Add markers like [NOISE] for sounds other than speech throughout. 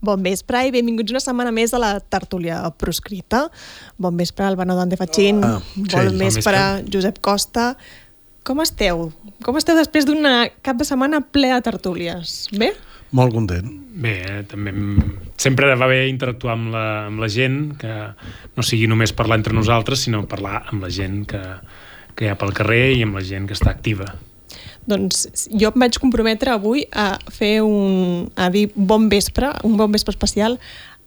Bon vespre i benvinguts una setmana més a la tertúlia proscrita. Bon vespre, Albano Dante Fatxín. Ah, bon, sí, bon bon vespre, Josep Costa. Com esteu? Com esteu després d'un cap de setmana ple de tertúlies? Bé? Molt content. Bé, eh, també em- sempre va bé interactuar amb la, amb la gent, que no sigui només parlar entre nosaltres, sinó parlar amb la gent que, que hi ha pel carrer i amb la gent que està activa. Doncs jo em vaig comprometre avui a fer un... a dir bon vespre, un bon vespre especial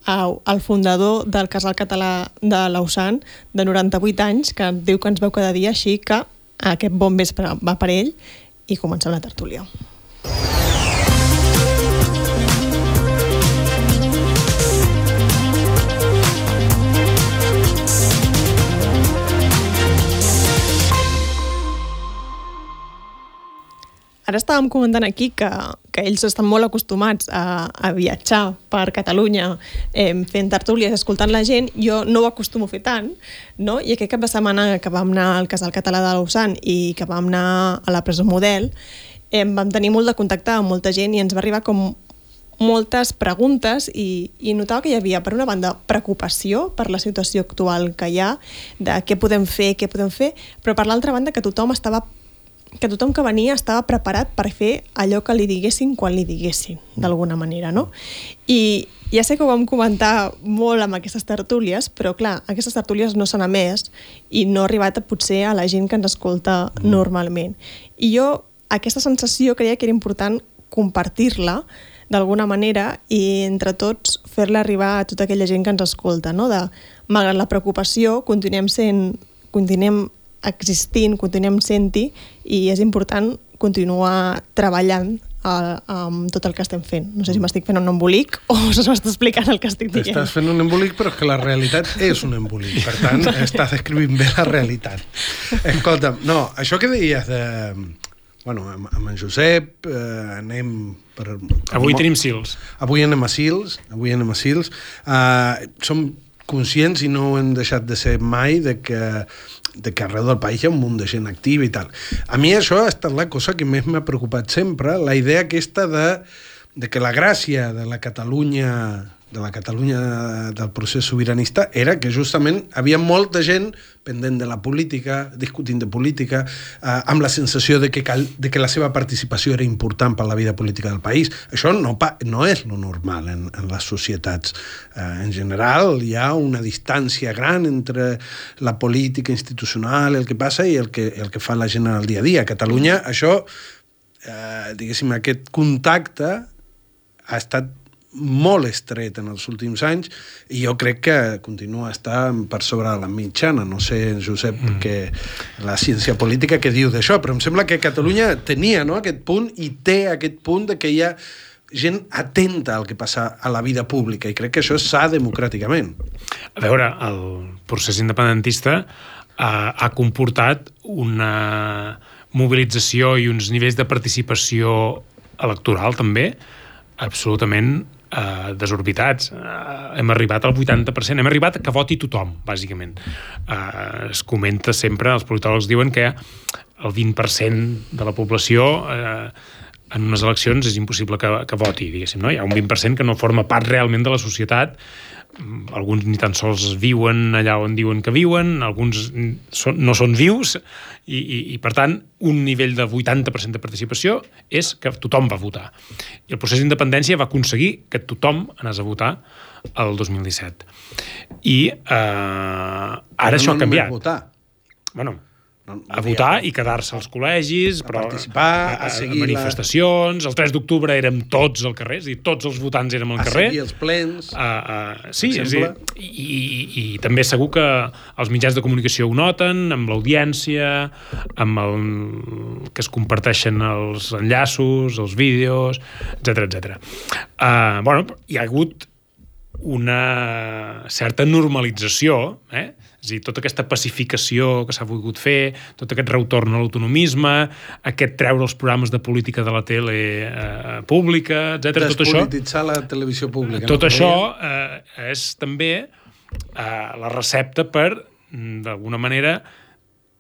al fundador del Casal Català de Lausanne, de 98 anys, que diu que ens veu cada dia, així que aquest bon vespre va per ell i comencem la tertúlia. Ara estàvem comentant aquí que, que ells estan molt acostumats a, a viatjar per Catalunya eh, fent tertúlies, escoltant la gent. Jo no ho acostumo a fer tant, no? I aquest cap de setmana que vam anar al Casal Català de Lausanne i que vam anar a la Presó Model, eh, vam tenir molt de contacte amb molta gent i ens va arribar com moltes preguntes i, i notava que hi havia, per una banda, preocupació per la situació actual que hi ha, de què podem fer, què podem fer, però per l'altra banda que tothom estava que tothom que venia estava preparat per fer allò que li diguessin quan li diguessin, d'alguna manera, no? I ja sé que ho vam comentar molt amb aquestes tertúlies, però clar, aquestes tertúlies no s'han emès i no ha arribat potser a la gent que ens escolta normalment. I jo aquesta sensació creia que era important compartir-la d'alguna manera i entre tots fer-la arribar a tota aquella gent que ens escolta, no? de, malgrat la preocupació, continuem sent, continuem existint, continuem sent-hi i és important continuar treballant a, amb tot el que estem fent. No sé si m'estic fent un embolic o [LAUGHS] se m'està explicant el que estic dient. Estàs fent un embolic, però és que la realitat és un embolic. Per tant, [LAUGHS] estàs descrivint bé la realitat. Escolta, no, això que deies de... Bueno, amb, amb en Josep eh, anem per... per Avui tenim Sils. Avui anem a Sils, avui anem a Sils. Uh, som conscients i no ho hem deixat de ser mai de que, de que arreu del país hi ha un munt de gent activa i tal. A mi això ha estat la cosa que més m'ha preocupat sempre, la idea aquesta de, de que la gràcia de la Catalunya de la Catalunya del procés sobiranista era que justament havia molta gent pendent de la política, discutint de política, eh, amb la sensació de que, cal, de que la seva participació era important per la vida política del país. Això no, pa, no és lo normal en, en les societats. Eh, en general hi ha una distància gran entre la política institucional, el que passa, i el que, el que fa la gent en el dia a dia. A Catalunya això, eh, diguéssim, aquest contacte ha estat molt estret en els últims anys i jo crec que continua estant per sobre de la mitjana. No sé, Josep, mm. que la ciència política que diu d'això, però em sembla que Catalunya tenia no, aquest punt i té aquest punt de que hi ha gent atenta al que passa a la vida pública i crec que això és sa democràticament. A veure, el procés independentista ha, ha comportat una mobilització i uns nivells de participació electoral també absolutament eh, desorbitats. Eh, hem arribat al 80%, hem arribat que voti tothom, bàsicament. Eh, es comenta sempre, els politòlegs diuen que el 20% de la població eh, en unes eleccions és impossible que, que voti, diguéssim. No? Hi ha un 20% que no forma part realment de la societat, alguns ni tan sols viuen allà on diuen que viuen, alguns són, no són vius, i, i, i per tant, un nivell de 80% de participació és que tothom va votar. I el procés d'independència va aconseguir que tothom anés a votar el 2017. I eh, ara Però això no ha canviat. votar. Bueno, No, no a votar i quedar-se als col·legis, A però participar, a seguir la- manifestacions, el 3 d'octubre érem tots al carrer, és a dir, tots els votants érem al a carrer. seguir els plens. Uh, uh, sí, és a dir, i, i, i també segur que els mitjans de comunicació ho noten, amb l'audiència, amb el que es comparteixen els enllaços, els vídeos, etc etc. Uh, bueno, hi ha hagut una certa normalització, eh? És a dir, tota aquesta pacificació que s'ha volgut fer, tot aquest retorn a l'autonomisme, aquest treure els programes de política de la tele eh, pública, etc. tot això Despolititzar la televisió pública. tot no? això eh, és també eh, la recepta per, mm, d'alguna manera,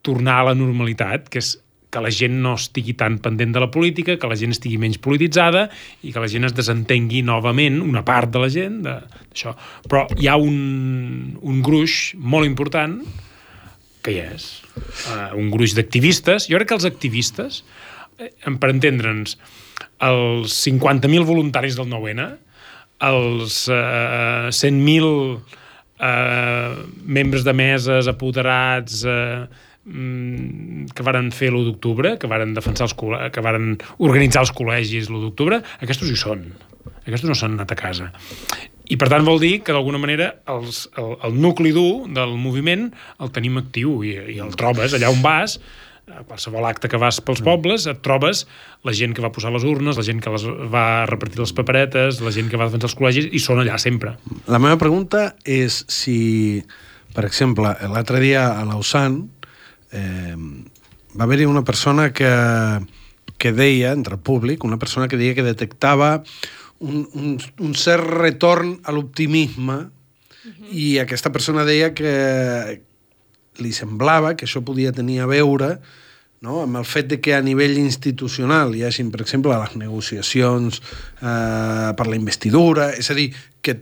tornar a la normalitat, que és que la gent no estigui tan pendent de la política, que la gent estigui menys polititzada i que la gent es desentengui novament, una part de la gent, d'això. Però hi ha un, un gruix molt important que hi és. Uh, un gruix d'activistes. Jo crec que els activistes, eh, per entendre'ns, els 50.000 voluntaris del 9-N, els uh, 100.000 eh, membres de meses, apoderats, eh, que varen fer l'1 d'octubre, que varen defensar els que varen organitzar els col·legis l'1 d'octubre, aquests hi són. Aquests no s'han anat a casa. I per tant vol dir que d'alguna manera els, el, el nucli dur del moviment el tenim actiu i, i el trobes allà on vas a qualsevol acte que vas pels pobles et trobes la gent que va posar les urnes, la gent que les va repartir les paperetes, la gent que va defensar els col·legis, i són allà sempre. La meva pregunta és si, per exemple, l'altre dia a Lausanne eh, va haver-hi una persona que, que deia, entre el públic, una persona que deia que detectava un, un, un cert retorn a l'optimisme uh -huh. i aquesta persona deia que, li semblava que això podia tenir a veure no? amb el fet de que a nivell institucional hi hagin, per exemple, les negociacions eh, per la investidura, és a dir, que,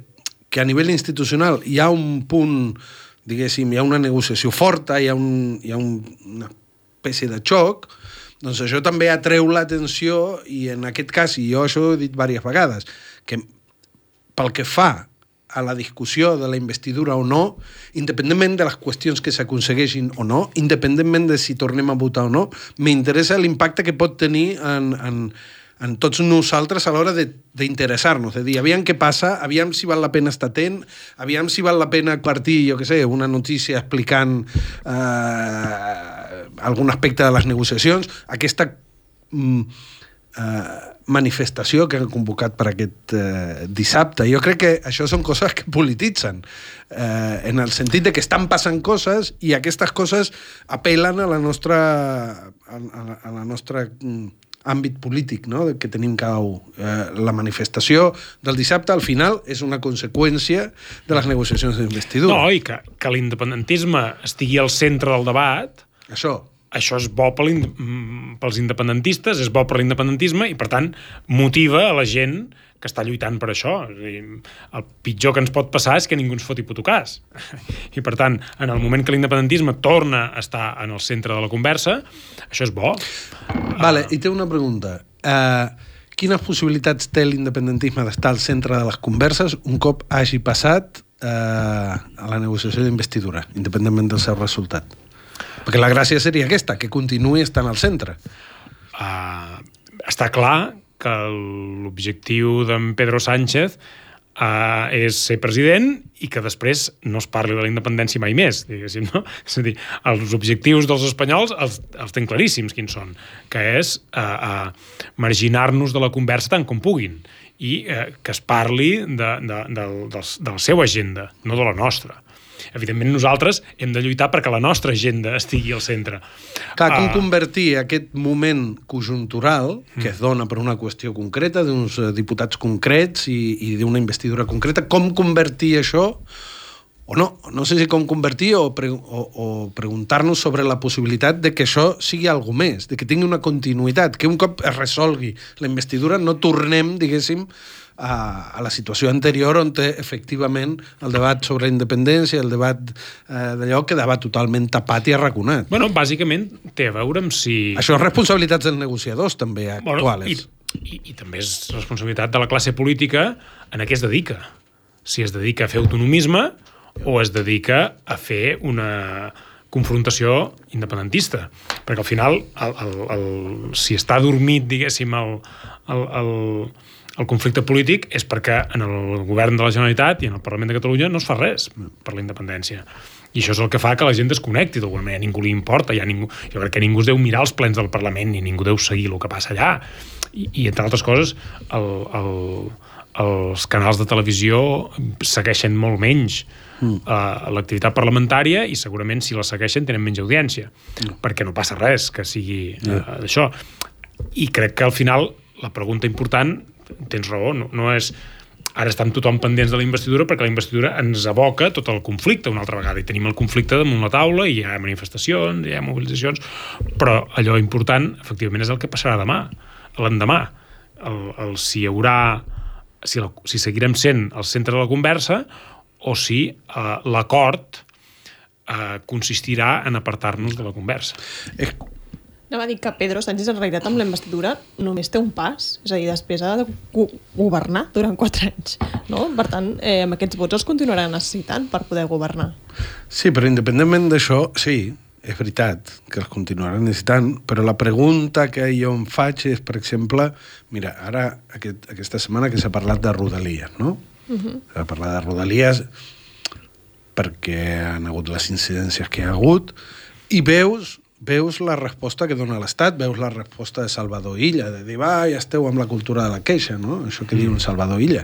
que a nivell institucional hi ha un punt, diguéssim, hi ha una negociació forta, hi ha, un, hi ha un, una espècie de xoc, doncs això també atreu l'atenció i en aquest cas, i jo això ho he dit diverses vegades, que pel que fa a la discussió de la investidura o no, independentment de les qüestions que s'aconsegueixin o no, independentment de si tornem a votar o no, m'interessa l'impacte que pot tenir en, en, en tots nosaltres a l'hora d'interessar-nos, de, de dir, aviam què passa, aviam si val la pena estar atent, aviam si val la pena partir, jo què sé, una notícia explicant eh, algun aspecte de les negociacions, aquesta mm, eh, manifestació que han convocat per aquest eh, dissabte. Jo crec que això són coses que polititzen, eh, en el sentit de que estan passant coses i aquestes coses apel·len a la nostra, a, a, a la nostra mm, àmbit polític no? que tenim cada un. Eh, la manifestació del dissabte, al final, és una conseqüència de les negociacions d'investidura. No, i que, que l'independentisme estigui al centre del debat... Això això és bo pels independentistes, és bo per l'independentisme i, per tant, motiva a la gent que està lluitant per això. El pitjor que ens pot passar és que ningú ens foti puto-cas. [LAUGHS] I, per tant, en el moment que l'independentisme torna a estar en el centre de la conversa, això és bo. Vale, i té una pregunta. Uh, quines possibilitats té l'independentisme d'estar al centre de les converses un cop hagi passat uh, a la negociació d'investidura, independentment del seu resultat? Perquè la gràcia seria aquesta, que continuï estant al centre. Uh, està clar que l'objectiu d'en Pedro Sánchez uh, és ser president i que després no es parli de la independència mai més, diguéssim, no? És a dir, els objectius dels espanyols els, els tenen claríssims quins són, que és uh, uh, marginar-nos de la conversa tant com puguin i uh, que es parli de, de, de, de, de la seva agenda, no de la nostra evidentment nosaltres hem de lluitar perquè la nostra agenda estigui al centre. Clar, com uh, convertir aquest moment conjuntural que mm. es dona per una qüestió concreta, d'uns eh, diputats concrets i, i d'una investidura concreta, com convertir això o no, no sé si com convertir o, pre, o, o preguntar-nos sobre la possibilitat de que això sigui algo més, de que tingui una continuïtat, que un cop es resolgui la investidura no tornem, diguéssim, a, a la situació anterior on té, efectivament el debat sobre la independència, el debat eh, d'allò quedava totalment tapat i arraconat. Bueno, bàsicament té a veure amb si... Això és responsabilitats dels negociadors també actuals. Bueno, i, i, I també és responsabilitat de la classe política en a què es dedica. Si es dedica a fer autonomisme o es dedica a fer una confrontació independentista. Perquè al final, el, el, el, si està dormit, diguéssim, el, el, el, el conflicte polític és perquè en el govern de la Generalitat i en el Parlament de Catalunya no es fa res per la independència. I això és el que fa que la gent desconnecti d'alguna manera. Ningú li importa. Ja ningú, jo crec que ningú es deu mirar els plens del Parlament ni ningú deu seguir el que passa allà. I, i entre altres coses, el, el, els canals de televisió segueixen molt menys mm. uh, l'activitat parlamentària i segurament si la segueixen tenen menys audiència mm. perquè no passa res que sigui uh, yeah. d'això i crec que al final la pregunta important tens raó, no, no és ara estem tothom pendents de la investidura perquè la investidura ens aboca tot el conflicte una altra vegada i tenim el conflicte damunt la taula i hi ha manifestacions, hi ha mobilitzacions però allò important efectivament és el que passarà demà, l'endemà el, el, si hi haurà si, la, si seguirem sent el centre de la conversa o si eh, l'acord eh, consistirà en apartar-nos de la conversa. És, Anava a dir que Pedro Sánchez en realitat amb la investidura només té un pas, és a dir, després ha de go governar durant quatre anys, no? Per tant, eh, amb aquests vots els continuarà necessitant per poder governar. Sí, però independentment d'això, sí, és veritat que els continuaran necessitant, però la pregunta que jo em faig és, per exemple, mira, ara aquest, aquesta setmana que s'ha parlat de Rodalies, no? Uh -huh. S'ha parlat de Rodalies perquè han hagut les incidències que hi ha hagut i veus veus la resposta que dona l'Estat, veus la resposta de Salvador Illa, de dir, va, ja esteu amb la cultura de la queixa, no? Això que diu un Salvador Illa.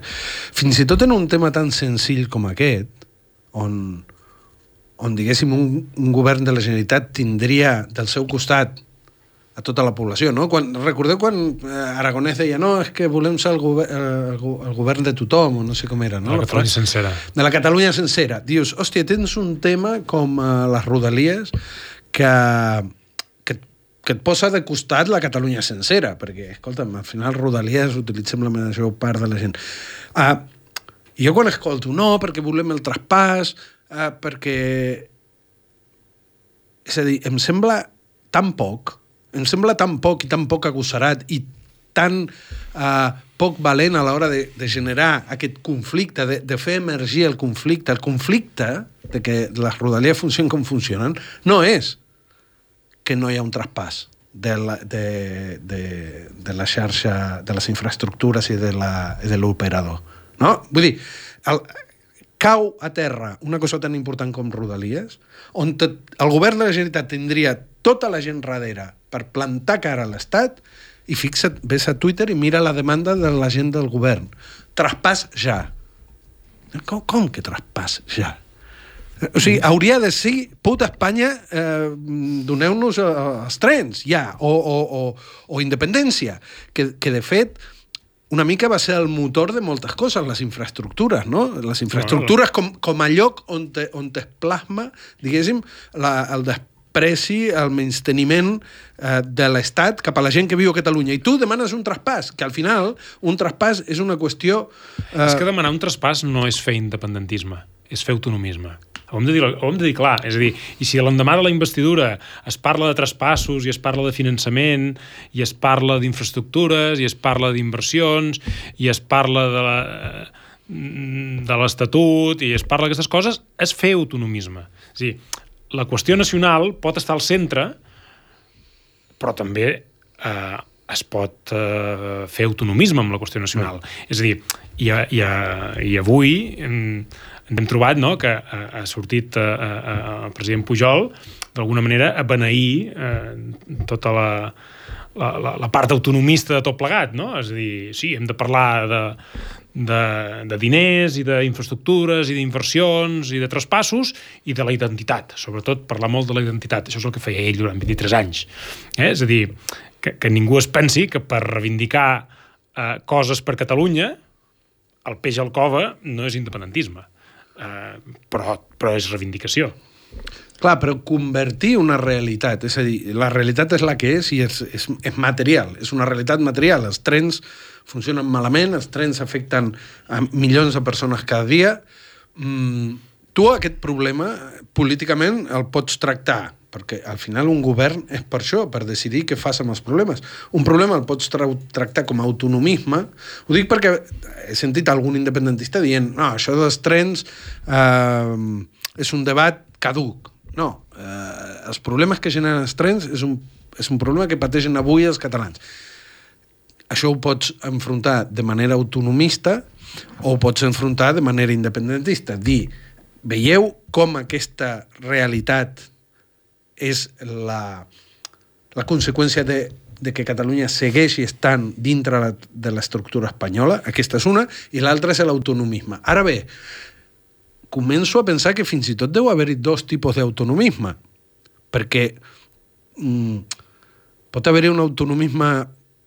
Fins i tot en un tema tan senzill com aquest, on, on diguéssim, un, un govern de la Generalitat tindria del seu costat a tota la població, no? Quan, recordeu quan eh, Aragonès deia no, és que volem ser el, gover el, el govern de tothom, o no sé com era, no? De la Catalunya sencera. De la Catalunya sencera. Dius, hòstia, tens un tema com uh, les Rodalies que, que, que et posa de costat la Catalunya sencera, perquè, escolta'm, al final Rodalies utilitzem la major part de la gent. Uh, jo quan escolto, no, perquè volem el traspàs, uh, perquè... És a dir, em sembla tan poc, em sembla tan poc i tan poc agossarat i tan uh, poc valent a l'hora de, de generar aquest conflicte, de, de fer emergir el conflicte. El conflicte de que les rodalies funcionen com funcionen no és que no hi ha un traspàs de la, de, de, de la xarxa, de les infraestructures i de l'operador. No? Vull dir, el, cau a terra una cosa tan important com Rodalies, on te, el govern de la Generalitat tindria tota la gent darrere per plantar cara a l'Estat, i fixa't, ves a Twitter i mira la demanda de la gent del govern. Traspàs ja. Com, com que traspàs ja? O sigui, hauria de ser, puta Espanya, eh, doneu-nos eh, els trens, ja, o, o, o, o independència, que, que de fet una mica va ser el motor de moltes coses, les infraestructures, no? Les infraestructures com, com a lloc on, te, on es plasma, diguéssim, la, el despreci, el menysteniment eh, de l'Estat cap a la gent que viu a Catalunya. I tu demanes un traspàs, que al final un traspàs és una qüestió... Eh... És que demanar un traspàs no és fer independentisme, és fer autonomisme. Ho hem, de dir, ho hem de dir clar, és a dir, i si l'endemà de la investidura es parla de traspassos i es parla de finançament i es parla d'infraestructures i es parla d'inversions i es parla de la, de l'Estatut i es parla d'aquestes coses, és fer autonomisme. És dir, la qüestió nacional pot estar al centre, però també eh, es pot eh, fer autonomisme amb la qüestió nacional. Mm. És a dir, i, i, i avui ens hem trobat no, que ha, ha sortit eh, eh, el president Pujol d'alguna manera a beneir eh, tota la, la, la, la part autonomista de tot plegat, no? És a dir, sí, hem de parlar de, de, de diners i d'infraestructures i d'inversions i de traspassos i de la identitat, sobretot parlar molt de la identitat. Això és el que feia ell durant 23 anys. Eh? És a dir, que, que ningú es pensi que per reivindicar eh, coses per Catalunya el peix al cova no és independentisme eh, però, però és reivindicació. Clar, però convertir una realitat, és a dir, la realitat és la que és i és, és, és material, és una realitat material. Els trens funcionen malament, els trens afecten a milions de persones cada dia. Mm, tu aquest problema políticament el pots tractar perquè al final un govern és per això, per decidir què fas amb els problemes. Un problema el pots tra tractar com a autonomisme. Ho dic perquè he sentit algun independentista dient no, això dels trens eh, és un debat caduc. No, eh, els problemes que generen els trens és un, és un problema que pateixen avui els catalans. Això ho pots enfrontar de manera autonomista o ho pots enfrontar de manera independentista. Dir, veieu com aquesta realitat és la, la conseqüència de, de que Catalunya segueixi estant dintre la, de l'estructura espanyola, aquesta és una, i l'altra és l'autonomisme. Ara bé, començo a pensar que fins i tot deu haver-hi dos tipus d'autonomisme, perquè mm, pot haver-hi un autonomisme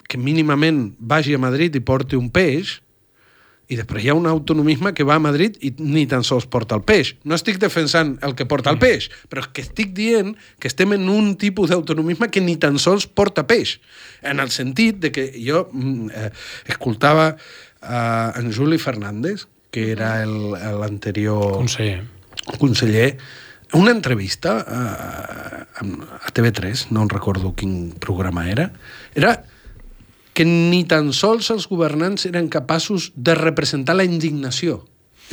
que mínimament vagi a Madrid i porti un peix, i després hi ha un autonomisme que va a Madrid i ni tan sols porta el peix. No estic defensant el que porta el peix, però és que estic dient que estem en un tipus d'autonomisme que ni tan sols porta peix. En el sentit de que jo mm, eh, escoltava eh, en Juli Fernández, que era l'anterior Conseller. conseller, una entrevista a, a TV3, no en recordo quin programa era, era que ni tan sols els governants eren capaços de representar la indignació.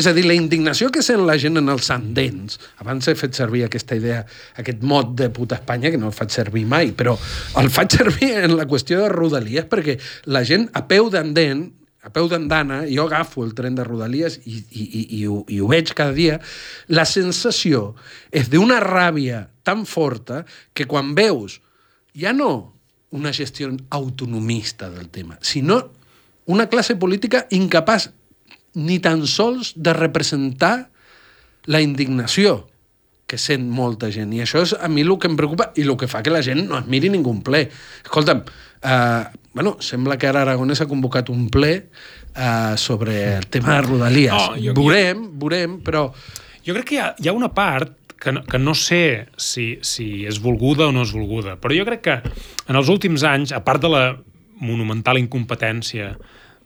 És a dir, la indignació que sent la gent en els andens, abans he fet servir aquesta idea, aquest mot de puta Espanya, que no el faig servir mai, però el faig servir en la qüestió de Rodalies perquè la gent a peu d'andent, a peu d'andana, jo agafo el tren de Rodalies i, i, i, i, ho, i ho veig cada dia, la sensació és d'una ràbia tan forta que quan veus ja no una gestió autonomista del tema, sinó una classe política incapaç ni tan sols de representar la indignació que sent molta gent. I això és a mi el que em preocupa i el que fa que la gent no es miri ningú ple. Escolta'm, eh, bueno, sembla que ara Aragonès ha convocat un ple eh, sobre el tema de Rodalies. No, jo- veurem, veurem, però... Jo crec que hi ha, hi ha una part que no, que no sé si, si és volguda o no és volguda, però jo crec que en els últims anys, a part de la monumental incompetència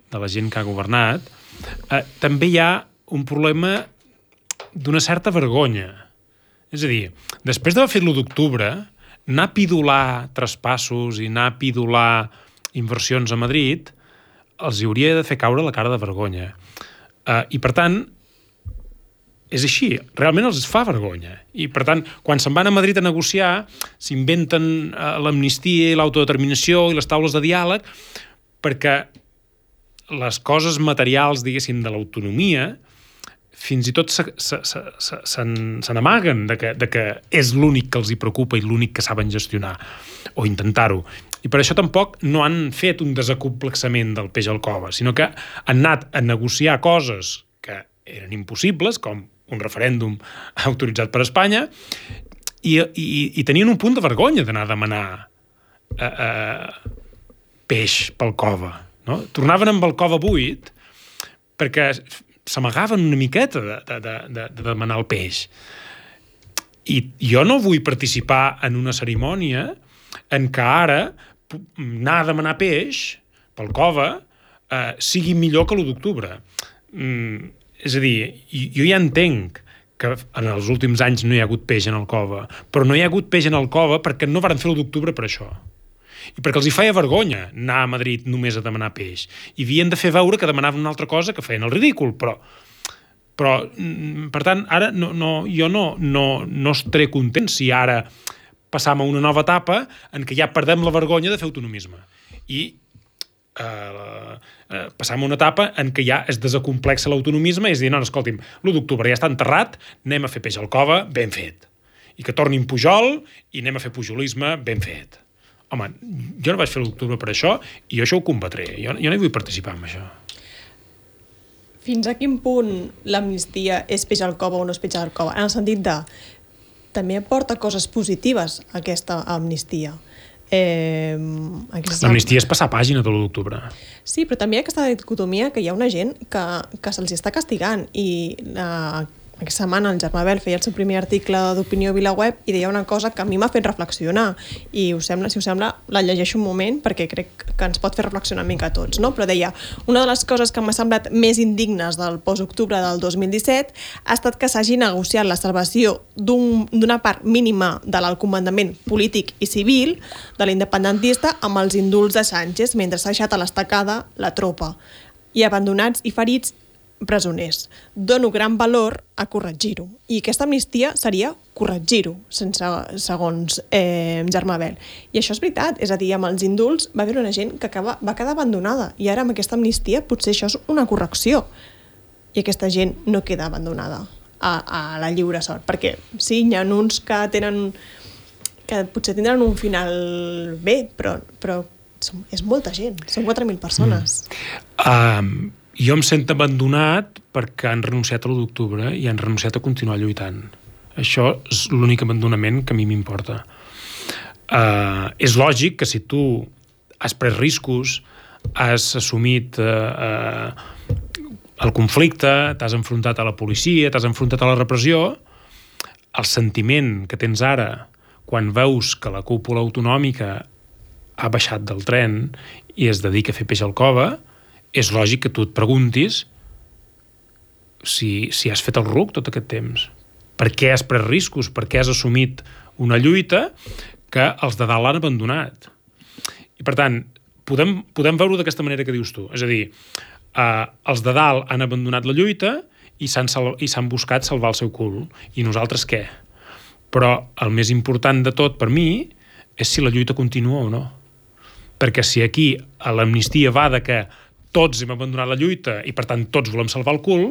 de la gent que ha governat, eh, també hi ha un problema d'una certa vergonya. És a dir, després d'haver fet l'1 d'octubre, anar a pidolar traspassos i anar a pidolar inversions a Madrid els hi hauria de fer caure la cara de vergonya. Uh, I, per tant, és així, realment els fa vergonya. I, per tant, quan se'n van a Madrid a negociar, s'inventen uh, l'amnistia i l'autodeterminació i les taules de diàleg perquè les coses materials, diguéssim, de l'autonomia fins i tot se, se, se, se, se, se n'amaguen de, que, de que és l'únic que els hi preocupa i l'únic que saben gestionar o intentar-ho. I per això tampoc no han fet un desacomplexament del peix al cova, sinó que han anat a negociar coses que eren impossibles, com un referèndum autoritzat per Espanya, i, i, i tenien un punt de vergonya d'anar a demanar eh, eh, peix pel cova. No? Tornaven amb el cova buit perquè s'amagaven una miqueta de, de, de, de, de demanar el peix. I jo no vull participar en una cerimònia en què ara anar a demanar peix pel cova eh, sigui millor que l'1 d'octubre. Mm, és a dir, jo ja entenc que en els últims anys no hi ha hagut peix en el cova, però no hi ha hagut peix en el cova perquè no varen fer l'1 d'octubre per això i perquè els hi feia vergonya anar a Madrid només a demanar peix. I havien de fer veure que demanaven una altra cosa que feien el ridícul, però però, mm, per tant, ara no, no, jo no, no, no estaré content si ara passam a una nova etapa en què ja perdem la vergonya de fer autonomisme. I eh, eh, passam una etapa en què ja es desacomplexa l'autonomisme és dir, no, no, escolti'm, l'1 d'octubre ja està enterrat, anem a fer peix al cova, ben fet. I que tornin Pujol i anem a fer pujolisme, ben fet. Home, jo no vaig fer l'octubre per això i jo això ho combatré. Jo, jo no hi vull participar en això. Fins a quin punt l'amnistia és peix al cova o no és peix al cova? En el sentit de... També aporta coses positives aquesta amnistia. Eh, aquesta... L'amnistia és passar pàgina de l'1 d'octubre. Sí, però també hi ha aquesta dicotomia que hi ha una gent que, que se'ls està castigant i eh, aquesta setmana el Germà Bel feia el seu primer article d'opinió VilaWeb i deia una cosa que a mi m'ha fet reflexionar i us sembla, si us sembla la llegeixo un moment perquè crec que ens pot fer reflexionar una mica a tots, no? però deia una de les coses que m'ha semblat més indignes del post-octubre del 2017 ha estat que s'hagi negociat la salvació d'un- d'una part mínima de l'alcomandament polític i civil de l'independentista amb els indults de Sánchez mentre s'ha deixat a l'estacada la tropa i abandonats i ferits presoners. Dono gran valor a corregir-ho. I aquesta amnistia seria corregir-ho, sense, segons eh, Germà Bel. I això és veritat, és a dir, amb els indults va haver una gent que acaba, va quedar abandonada i ara amb aquesta amnistia potser això és una correcció i aquesta gent no queda abandonada a, a la lliure sort, perquè sí, hi ha uns que tenen que potser tindran un final bé, però, però som, és molta gent, són 4.000 persones. Um, jo em sento abandonat perquè han renunciat a l'1 d'octubre i han renunciat a continuar lluitant. Això és l'únic abandonament que a mi m'importa. Uh, és lògic que si tu has pres riscos, has assumit uh, uh, el conflicte, t'has enfrontat a la policia, t'has enfrontat a la repressió, el sentiment que tens ara quan veus que la cúpula autonòmica ha baixat del tren i es dedica a fer peix al cova, és lògic que tu et preguntis si, si has fet el ruc tot aquest temps. Per què has pres riscos? Per què has assumit una lluita que els de dalt han abandonat? I per tant, podem, podem veure d'aquesta manera que dius tu. És a dir, eh, els de dalt han abandonat la lluita i s'han buscat salvar el seu cul. I nosaltres què? Però el més important de tot per mi és si la lluita continua o no. Perquè si aquí l'amnistia va de que tots hem abandonat la lluita i per tant tots volem salvar el cul,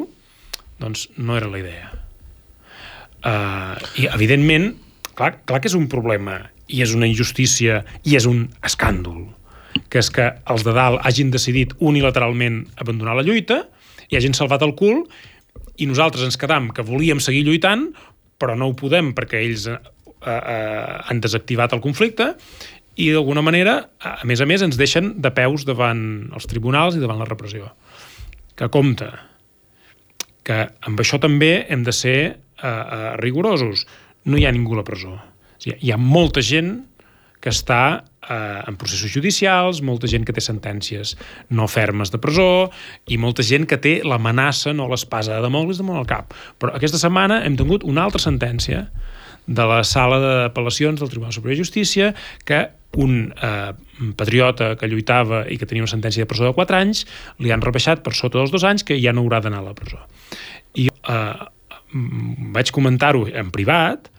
doncs no era la idea. Uh, I evidentment, clar, clar que és un problema i és una injustícia i és un escàndol que és que els de dalt hagin decidit unilateralment abandonar la lluita i hagin salvat el cul i nosaltres ens quedam que volíem seguir lluitant però no ho podem perquè ells eh, eh, han desactivat el conflicte i d'alguna manera, a més a més, ens deixen de peus davant els tribunals i davant la repressió. Que compte, que amb això també hem de ser eh, eh, rigorosos. No hi ha ningú a la presó. O sigui, hi ha molta gent que està eh, en processos judicials, molta gent que té sentències no fermes de presó i molta gent que té l'amenaça, no l'espasa de Moglis damunt el cap. Però aquesta setmana hem tingut una altra sentència de la sala d'apel·lacions del Tribunal Superior de Justícia que un eh, patriota que lluitava i que tenia una sentència de presó de 4 anys li han rebaixat per sota dels dos anys que ja no haurà d'anar a la presó. I eh, vaig comentar-ho en privat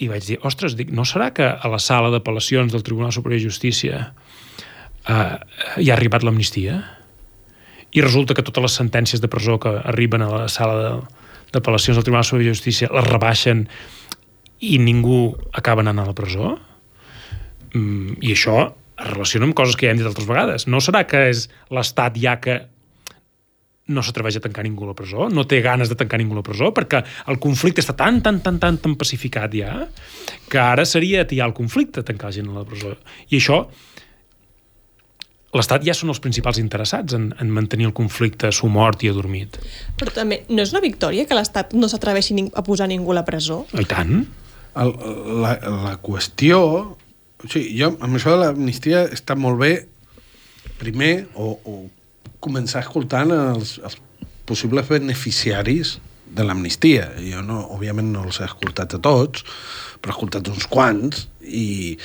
i vaig dir, ostres, dic, no serà que a la sala d'apel·lacions del Tribunal Superior de Justícia eh, hi ha arribat l'amnistia? I resulta que totes les sentències de presó que arriben a la sala d'apel·lacions del Tribunal Superior de Justícia les rebaixen i ningú acaba anant a la presó? Mm, I això es relaciona amb coses que ja hem dit altres vegades. No serà que és l'Estat ja que no s'atreveix a tancar ningú a la presó, no té ganes de tancar ningú a la presó, perquè el conflicte està tan, tan, tan, tan, tan pacificat ja, que ara seria atiar el conflicte, tancar la gent a la presó. I això, l'Estat ja són els principals interessats en, en mantenir el conflicte sumort i adormit. Però també, no és una victòria que l'Estat no s'atreveixi a posar ningú a la presó? I tant. El, la, la qüestió o sigui, jo, amb això de l'amnistia està molt bé, primer, o, o començar escoltant els, els possibles beneficiaris de l'amnistia. Jo, no, òbviament, no els he escoltat a tots, però he escoltat uns quants, i,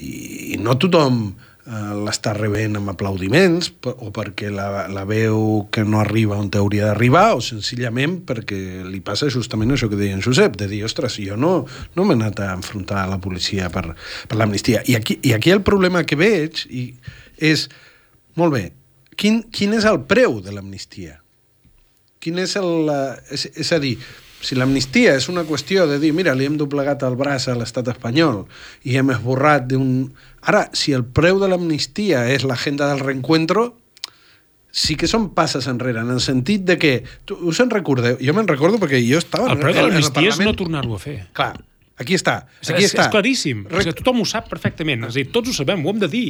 i, i no tothom l'està rebent amb aplaudiments o perquè la, la veu que no arriba on hauria d'arribar o senzillament perquè li passa justament això que deia en Josep, de dir, ostres, jo no, no m'he anat a enfrontar a la policia per, per l'amnistia. I aquí, I aquí el problema que veig i és, molt bé, quin, quin és el preu de l'amnistia? Quin és el... És, és a dir, si l'amnistia és una qüestió de dir, mira, li hem doblegat el braç a l'estat espanyol i hem esborrat d'un... Ara, si el preu de l'amnistia és l'agenda del reencuentro, sí que són passes enrere, en el sentit de que... Tu, us en recordeu? Jo me'n recordo perquè jo estava... El preu de l'amnistia és no tornar-ho a fer. Clar, Aquí està. Aquí és, està. és claríssim. Rec... És que tothom ho sap perfectament. És a dir, tots ho sabem, ho hem de dir.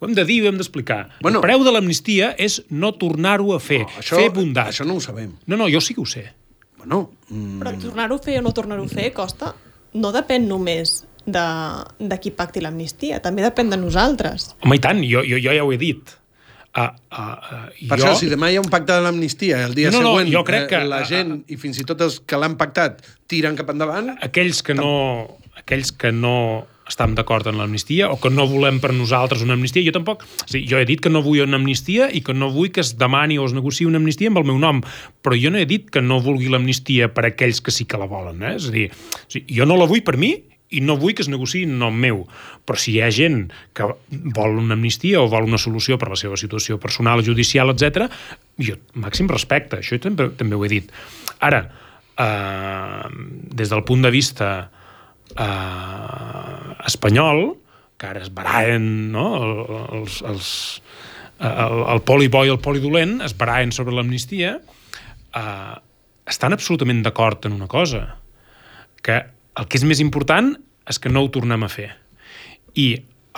Ho hem de dir i ho hem d'explicar. Bueno, el preu de l'amnistia és no tornar-ho a fer. No, això, fer bondat. Això no ho sabem. No, no, jo sí que ho sé. Bueno, mm... Però tornar-ho a fer o no tornar-ho a fer costa. No depèn només de, de qui pacti l'amnistia, també depèn de nosaltres. Home, i tant, jo, jo, jo ja ho he dit. Uh, uh, uh, per jo... això, si demà hi ha un pacte de l'amnistia, el dia no, no, següent no, jo crec que, eh, la gent, uh, i fins i tot els que l'han pactat, tiren cap endavant... Aquells que no, aquells que no estem d'acord en l'amnistia o que no volem per nosaltres una amnistia. Jo tampoc... O sigui, jo he dit que no vull una amnistia i que no vull que es demani o es negociï una amnistia amb el meu nom, però jo no he dit que no vulgui l'amnistia per aquells que sí que la volen. Eh? És a dir, o sigui, jo no la vull per mi i no vull que es negociï en nom meu. Però si hi ha gent que vol una amnistia o vol una solució per la seva situació personal, judicial, etc, jo màxim respecte, això també, també ho he dit. Ara, eh, des del punt de vista eh, espanyol, que ara es barallen no? els, els, el, el poli bo i el poli dolent, es barallen sobre l'amnistia, eh, estan absolutament d'acord en una cosa, que el que és més important és que no ho tornem a fer. I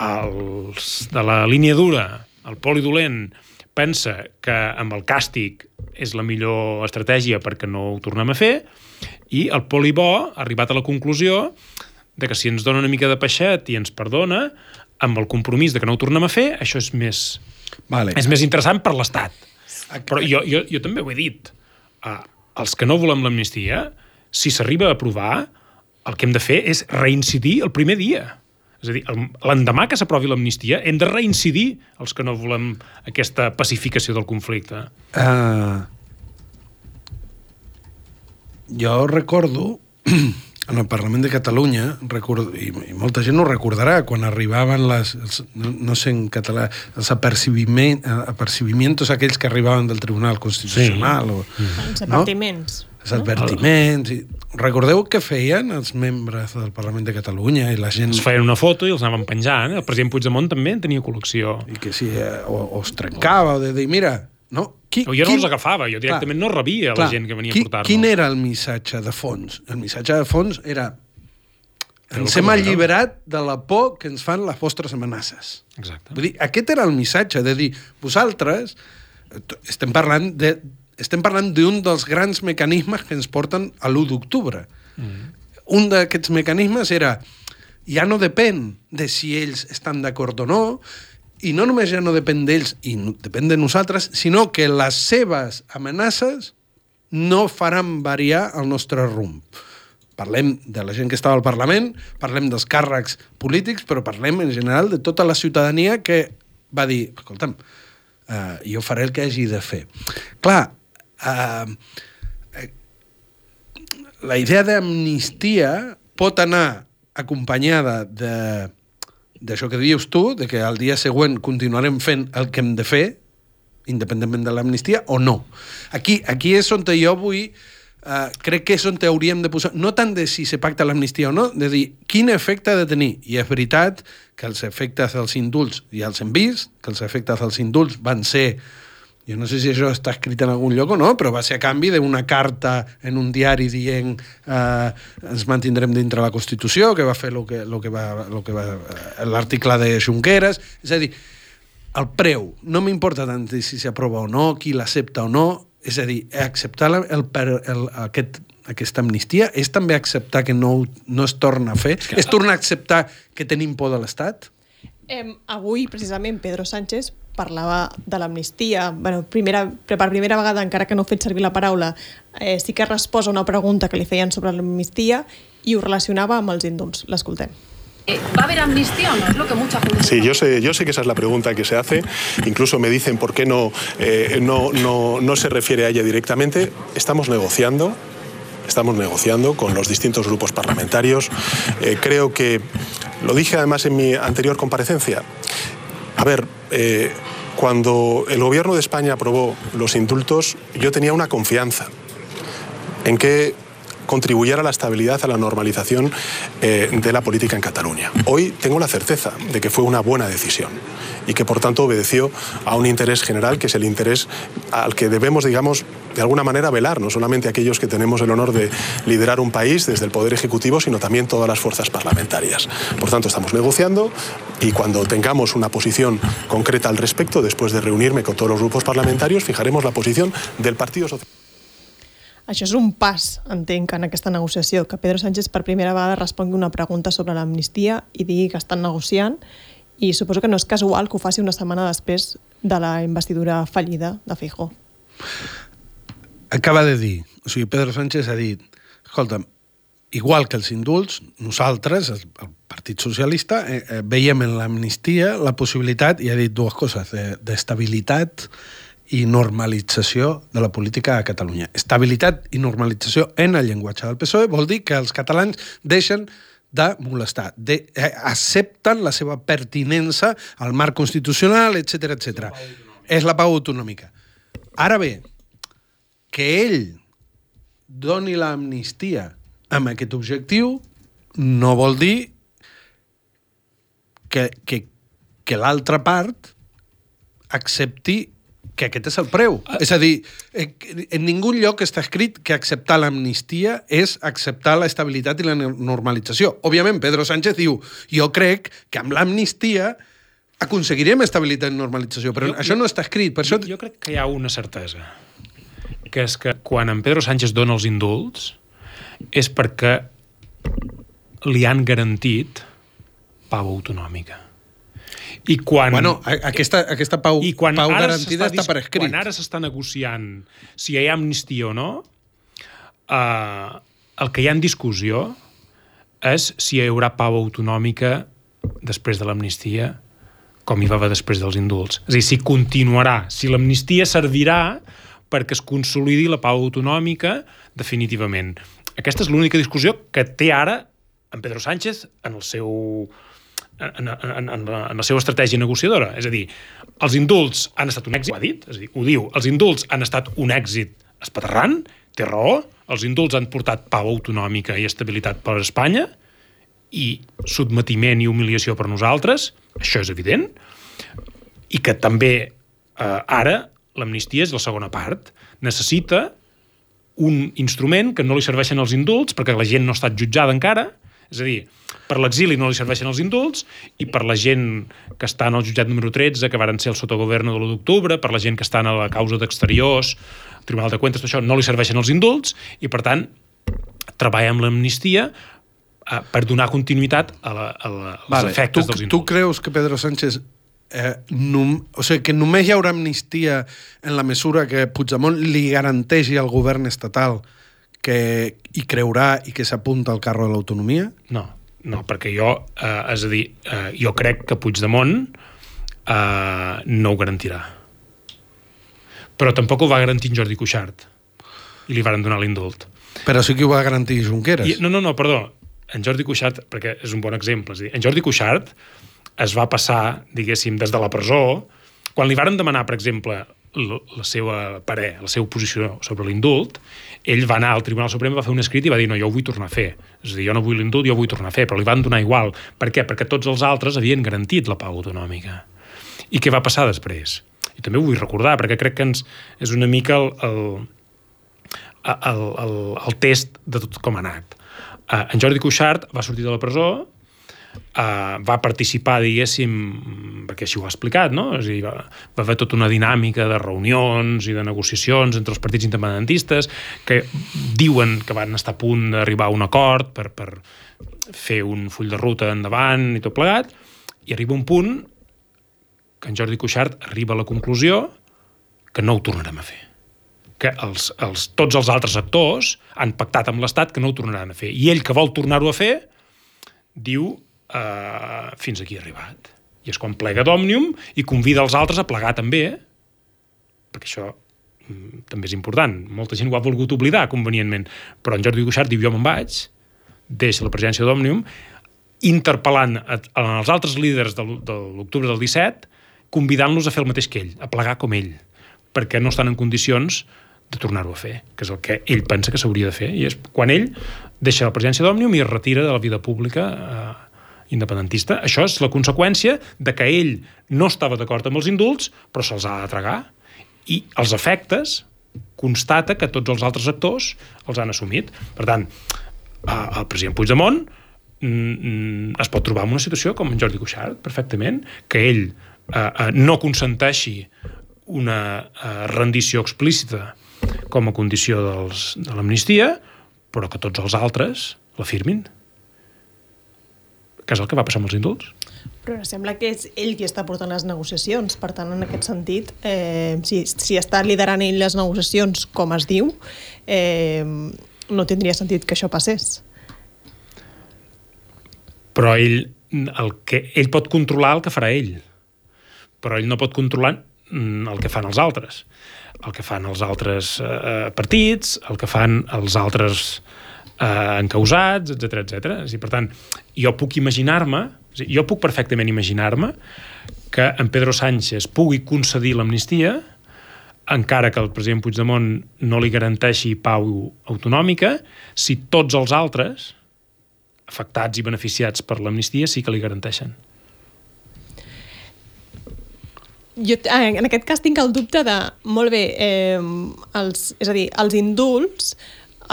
els de la línia dura, el poli dolent, pensa que amb el càstig és la millor estratègia perquè no ho tornem a fer, i el Polibó ha arribat a la conclusió de que si ens dona una mica de peixet i ens perdona, amb el compromís de que no ho tornem a fer, això és més, Vale. és més interessant per l'Estat. Però jo, jo, jo també ho he dit. Uh, els que no volem l'amnistia, si s'arriba a aprovar, el que hem de fer és reincidir el primer dia. És a dir, l'endemà que s'aprovi l'amnistia, hem de reincidir els que no volem aquesta pacificació del conflicte. Uh, jo recordo [CLEARS THROAT] en el Parlament de Catalunya recordo, i, i molta gent ho recordarà quan arribaven les, els, no, no sé en català els apercibiment, apercibimientos aquells que arribaven del Tribunal Constitucional o, Els advertiments. els advertiments i... recordeu què feien els membres del Parlament de Catalunya i la gent Es feien una foto i els anaven penjant. El president Puigdemont també en tenia col·lecció. i que si eh, o, o es trencava o de dir, mira no, qui, jo no els agafava, jo directament no rebia la gent que venia a qui, portar-nos. Quin era el missatge de fons? El missatge de fons era ens hem alliberat de la por que ens fan les vostres amenaces. Exacte. Vull dir, aquest era el missatge, de dir, vosaltres eh, estem parlant de estem parlant d'un dels grans mecanismes que ens porten a l'1 d'octubre. Mm. Un d'aquests mecanismes era ja no depèn de si ells estan d'acord o no, i no només ja no depèn d'ells i no, depèn de nosaltres, sinó que les seves amenaces no faran variar el nostre rumb. Parlem de la gent que estava al Parlament, parlem dels càrrecs polítics, però parlem en general de tota la ciutadania que va dir, escolta'm, uh, jo faré el que hagi de fer. Clar, uh, la idea d'amnistia pot anar acompanyada de d'això que dius tu, de que al dia següent continuarem fent el que hem de fer, independentment de l'amnistia, o no. Aquí, aquí és on jo vull... Uh, crec que és on hauríem de posar, no tant de si se pacta l'amnistia o no, de dir quin efecte ha de tenir. I és veritat que els efectes dels indults ja els hem vist, que els efectes dels indults van ser jo no sé si això està escrit en algun lloc o no, però va ser a canvi d'una carta en un diari dient eh, ens mantindrem dintre la Constitució, que va fer lo que, lo que va, lo que va eh, l'article de Junqueras. És a dir, el preu, no m'importa tant si s'aprova o no, qui l'accepta o no, és a dir, acceptar el, el, el, aquest, aquesta amnistia és també acceptar que no, no es torna a fer? És, que... és tornar a acceptar que tenim por de l'Estat? Eh, avui, precisament, Pedro Sánchez parlava de l'amnistia. Bueno, primera, per primera vegada, encara que no ha fet servir la paraula, eh, sí que ha respost a una pregunta que li feien sobre l'amnistia i ho relacionava amb els indults. L'escoltem. ¿Va a haber amnistía o no? Es lo que mucha gente... Sí, yo sé, yo sé que esa es la pregunta que se hace. Incluso me dicen por qué no, eh, no, no, no se refiere a ella directamente. Estamos negociando. Estamos negociando con los distintos grupos parlamentarios. Eh, creo que, lo dije además en mi anterior comparecencia, a ver, eh, cuando el gobierno de España aprobó los indultos, yo tenía una confianza en que contribuyera a la estabilidad, a la normalización eh, de la política en Cataluña. Hoy tengo la certeza de que fue una buena decisión y que por tanto obedeció a un interés general que es el interés al que debemos, digamos, de alguna manera velar, no solamente aquellos que tenemos el honor de liderar un país desde el Poder Ejecutivo, sino también todas las fuerzas parlamentarias. Por tanto, estamos negociando y cuando tengamos una posición concreta al respecto, después de reunirme con todos los grupos parlamentarios, fijaremos la posición del Partido Socialista. Això és un pas, entenc, en aquesta negociació, que Pedro Sánchez per primera vegada respongui una pregunta sobre l'amnistia i digui que estan negociant i suposo que no és casual que ho faci una setmana després de la investidura fallida de Feijó. Acaba de dir, o sigui, Pedro Sánchez ha dit, escolta'm, igual que els indults, nosaltres, el, Partit Socialista, eh, eh, veiem en l'amnistia la possibilitat, i ha dit dues coses, d'estabilitat de, i normalització de la política a Catalunya. Estabilitat i normalització en el llenguatge del PSOE vol dir que els catalans deixen de molestar, de, eh, accepten la seva pertinença al marc constitucional, etc etc. És la pau autonòmica. Ara bé, que ell doni l'amnistia amb aquest objectiu no vol dir que, que, que l'altra part accepti que aquest és el preu. Ah. És a dir, eh, en ningú lloc està escrit que acceptar l'amnistia és acceptar l'estabilitat i la normalització. Òbviament, Pedro Sánchez diu jo crec que amb l'amnistia aconseguirem estabilitat i normalització, però Jo- això no està escrit. Per això... Jo, jo crec que hi ha una certesa, que és que quan en Pedro Sánchez dona els indults és perquè li han garantit pau autonòmica. I quan... Bueno, aquesta, aquesta pau, I quan pau ara garantida s'està està per escrit. Quan ara s'està negociant si hi ha amnistia o no, eh, el que hi ha en discussió és si hi haurà pau autonòmica després de l'amnistia com hi va haver després dels indults. És a dir, si continuarà, si l'amnistia servirà perquè es consolidi la pau autonòmica definitivament. Aquesta és l'única discussió que té ara en Pedro Sánchez en el seu en, en, en, la, en la seva estratègia negociadora. És a dir, els indults han estat un èxit, ho ha dit, és a dir, ho diu, els indults han estat un èxit espaterrant, té raó, els indults han portat pau autonòmica i estabilitat per a Espanya, i sotmetiment i humiliació per nosaltres, això és evident, i que també eh, ara l'amnistia és la segona part. Necessita un instrument que no li serveixen els indults perquè la gent no ha estat jutjada encara, és a dir, per l'exili no li serveixen els indults i per la gent que està en el jutjat número 13, que varen ser el sotogoverno de l'1 d'octubre, per la gent que està en la causa d'exteriors, Tribunal de Cuentas, tot això, no li serveixen els indults i, per tant, treballa amb l'amnistia eh, per donar continuïtat a, la, a, la, als Vale. efectes tu, dels tu indults. creus que Pedro Sánchez eh, num, o sigui, que només hi haurà amnistia en la mesura que Puigdemont li garanteixi al govern estatal que hi creurà i que s'apunta al carro de l'autonomia? No, no, perquè jo, eh, és a dir, eh, jo crec que Puigdemont eh, no ho garantirà. Però tampoc ho va garantir en Jordi Cuixart i li varen donar l'indult. Però sí que ho va garantir Junqueras. I, no, no, no, perdó. En Jordi Cuixart, perquè és un bon exemple, és a dir, en Jordi Cuixart es va passar, diguéssim, des de la presó, quan li varen demanar, per exemple, la, seva parer, la seva posició sobre l'indult, ell va anar al Tribunal Suprem, va fer un escrit i va dir no, jo ho vull tornar a fer. És a dir, jo no vull l'indult, jo ho vull tornar a fer, però li van donar igual. Per què? Perquè tots els altres havien garantit la pau autonòmica. I què va passar després? I també ho vull recordar, perquè crec que ens, és una mica el, el, el, el, el test de tot com ha anat. Uh, en Jordi Cuixart va sortir de la presó, uh, va participar, diguéssim, perquè així ho ha explicat, no? És a dir, va, va haver tota una dinàmica de reunions i de negociacions entre els partits independentistes que diuen que van estar a punt d'arribar a un acord per, per fer un full de ruta endavant i tot plegat, i arriba un punt que en Jordi Cuixart arriba a la conclusió que no ho tornarem a fer que els, els, tots els altres actors han pactat amb l'Estat que no ho tornaran a fer. I ell, que vol tornar-ho a fer, diu uh, fins aquí arribat. I és quan plega d'Òmnium i convida els altres a plegar també, perquè això mm, també és important. Molta gent ho ha volgut oblidar, convenientment. Però en Jordi Cuixart diu, jo me'n vaig, deixa la presidència d'Òmnium, interpel·lant els altres líders de, l- de l'octubre del 17, convidant-los a fer el mateix que ell, a plegar com ell, perquè no estan en condicions de tornar-ho a fer, que és el que ell pensa que s'hauria de fer. I és quan ell deixa la presidència d'Òmnium i es retira de la vida pública eh, independentista. Això és la conseqüència de que ell no estava d'acord amb els indults, però se'ls ha de tragar. I els efectes constata que tots els altres actors els han assumit. Per tant, eh, el president Puigdemont mm, es pot trobar en una situació com en Jordi Cuixart, perfectament, que ell eh, eh, no consenteixi una eh, rendició explícita com a condició dels, de l'amnistia, però que tots els altres la firmin. Que és el que va passar amb els indults. Però sembla que és ell qui està portant les negociacions. Per tant, en aquest sentit, eh, si, si està liderant ell les negociacions, com es diu, eh, no tindria sentit que això passés. Però ell, el que, ell pot controlar el que farà ell, però ell no pot controlar mm, el que fan els altres. El que fan els altres eh, partits, el que fan els altres eh, encausats, etc etc. Per tant, jo puc imaginar-me, jo puc perfectament imaginar-me que en Pedro Sánchez pugui concedir l'amnistia encara que el president Puigdemont no li garanteixi pau autonòmica, si tots els altres afectats i beneficiats per l'amnistia sí que li garanteixen. Jo, eh, en aquest cas tinc el dubte de, molt bé, eh, els, és a dir, els indults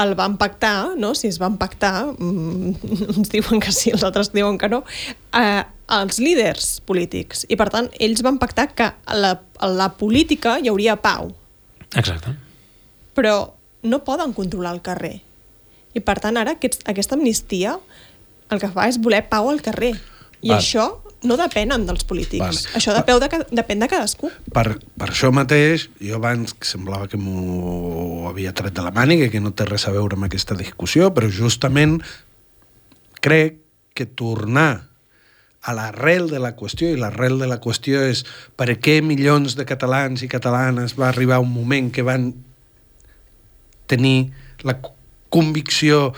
el van pactar, no? si es van pactar, mm, [LAUGHS] uns diuen que sí, els altres diuen que no, eh, als líders polítics. I, per tant, ells van pactar que a la, a la política hi hauria pau, Exacte. però no poden controlar el carrer. I, per tant, ara aquest, aquesta amnistia el que fa és voler pau al carrer. I Val. això no depenen dels polítics. Val. Això depèn de, depèn de cadascú. Per, per això mateix, jo abans semblava que m'ho havia tret de la màniga, que no té res a veure amb aquesta discussió, però justament crec que tornar a l'arrel de la qüestió, i l'arrel de la qüestió és per què milions de catalans i catalanes va arribar un moment que van tenir la convicció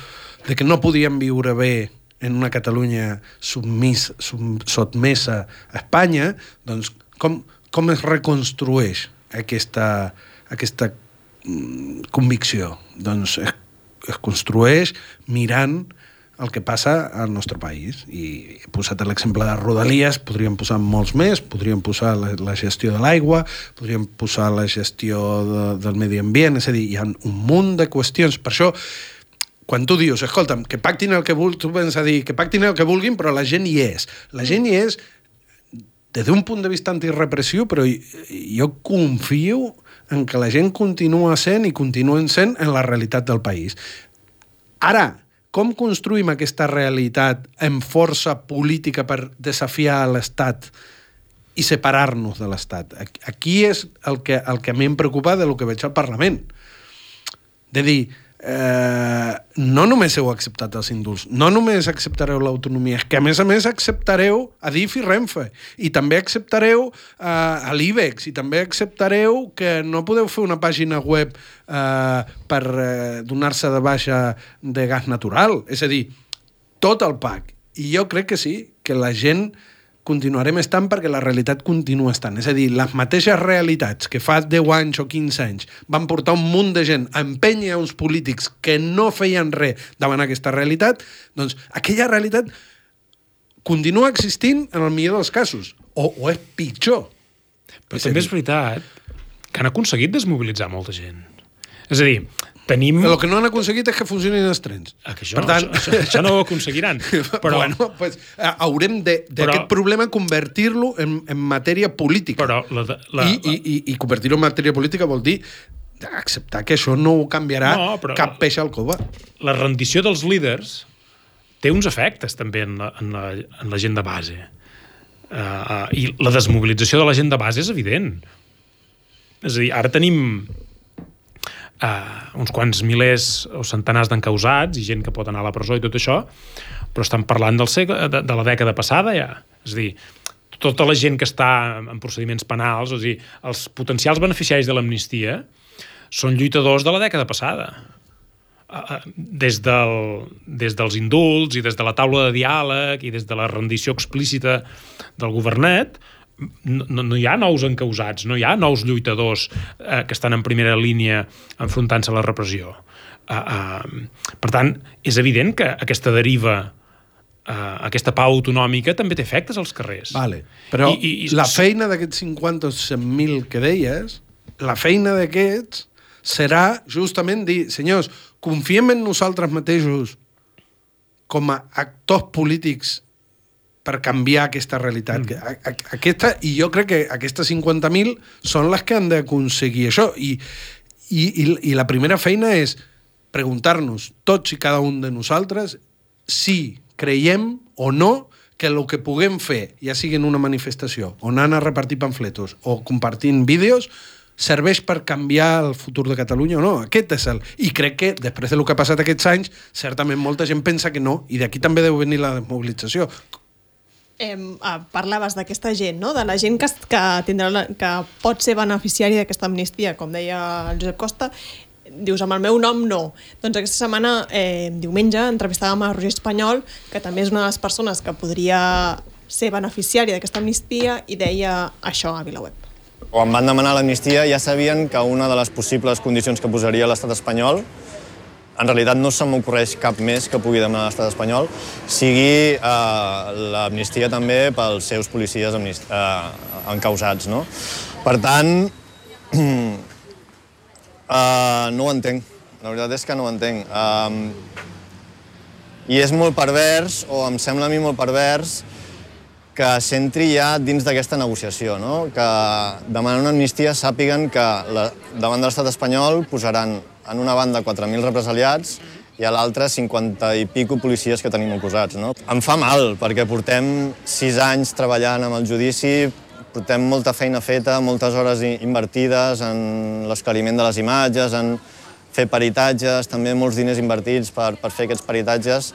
de que no podien viure bé en una Catalunya submis, sub, sotmesa a Espanya, doncs com, com es reconstrueix aquesta, aquesta mm, convicció? Doncs es, es construeix mirant el que passa al nostre país. I he posat l'exemple de Rodalies, podríem posar molts més, podríem posar la, la gestió de l'aigua, podríem posar la gestió de, del medi ambient, és a dir, hi ha un munt de qüestions. Per això, quan tu dius, escolta'm, que pactin el que vulguin, tu vens a dir que pactin el que vulguin, però la gent hi és. La gent hi és des d'un punt de vista antirepressiu, però jo confio en que la gent continua sent i continuen sent en la realitat del país. Ara, com construïm aquesta realitat en força política per desafiar l'Estat i separar-nos de l'Estat? Aquí és el que, el que a mi em preocupa de lo que veig al Parlament. De dir, eh, no només heu acceptat els indults, no només acceptareu l'autonomia, és que a més a més acceptareu Adif i Renfe, i també acceptareu eh, a l'IBEX, i també acceptareu que no podeu fer una pàgina web eh, per eh, donar-se de baixa de gas natural. És a dir, tot el PAC. I jo crec que sí, que la gent continuarem estant perquè la realitat continua estant. És a dir, les mateixes realitats que fa 10 anys o 15 anys van portar un munt de gent a empènyer uns polítics que no feien res davant aquesta realitat, doncs aquella realitat continua existint en el millor dels casos, o, o és pitjor. Però És també dir, és veritat que han aconseguit desmobilitzar molta gent. És a dir, tenim... El que no han aconseguit és que funcionin els trens. Ah, que això, per tant... això, això, això no ho aconseguiran. [LAUGHS] Però, bueno, pues, eh, haurem d'aquest Però- problema convertir-lo en, en matèria política. però la, la, I, i, i, i convertir-ho en matèria política vol dir acceptar que això no ho canviarà No, però- cap peix al cova. la rendició dels líders té uns efectes també en la, en la, en la gent de base. Uh, uh, I la desmobilització de la gent de base és evident. És a dir, ara tenim uh, uns quants milers o centenars d'encausats i gent que pot anar a la presó i tot això, però estan parlant del segle, de, de la dècada passada ja. És a dir, tota la gent que està en procediments penals, a dir, els potencials beneficiaris de l'amnistia són lluitadors de la dècada passada eh, des, del, des dels indults i des de la taula de diàleg i des de la rendició explícita del governet, no, no hi ha nous encausats, no hi ha nous lluitadors eh, que estan en primera línia enfrontant-se a la repressió. Uh, uh, per tant, és evident que aquesta deriva uh, aquesta pau autonòmica també té efectes als carrers. Vale. Però I- i- i- la feina d'aquests 50 o 100.000 que deies, la feina d'aquests serà justament dir, senyors, confiem en nosaltres mateixos com a actors polítics per canviar aquesta realitat. Mm. Aquesta, I jo crec que aquestes 50.000 són les que han d'aconseguir això. I, i, i, I la primera feina és preguntar-nos, tots i cada un de nosaltres, si creiem o no que el que puguem fer, ja sigui en una manifestació, o anant a repartir pamfletos, o compartint vídeos, serveix per canviar el futur de Catalunya o no. Aquest és el... I crec que, després del que ha passat aquests anys, certament molta gent pensa que no, i d'aquí també deu venir la desmobilització. Eh, parlaves d'aquesta gent, no? de la gent que, que, tindrà la, que pot ser beneficiari d'aquesta amnistia, com deia el Josep Costa, dius, amb el meu nom no. Doncs aquesta setmana, eh, diumenge, entrevistàvem a Roger Espanyol, que també és una de les persones que podria ser beneficiari d'aquesta amnistia, i deia això a VilaWeb. Quan van demanar l'amnistia ja sabien que una de les possibles condicions que posaria l'estat espanyol en realitat no se m'ocorreix cap més que pugui demanar l'estat espanyol, sigui eh, l'amnistia també pels seus policies amnist eh, encausats. No? Per tant, [CLEARS THROAT] eh, no ho entenc. La veritat és que no ho entenc. Eh, I és molt pervers, o em sembla a mi molt pervers, que s'entri ja dins d'aquesta negociació, no? que demanant una amnistia sàpiguen que la, davant de l'estat espanyol posaran en una banda 4.000 represaliats i a l'altra 50 i pico policies que tenim acusats. No? Em fa mal, perquè portem sis anys treballant amb el judici, portem molta feina feta, moltes hores invertides en l'esclariment de les imatges, en fer peritatges, també molts diners invertits per, per fer aquests peritatges,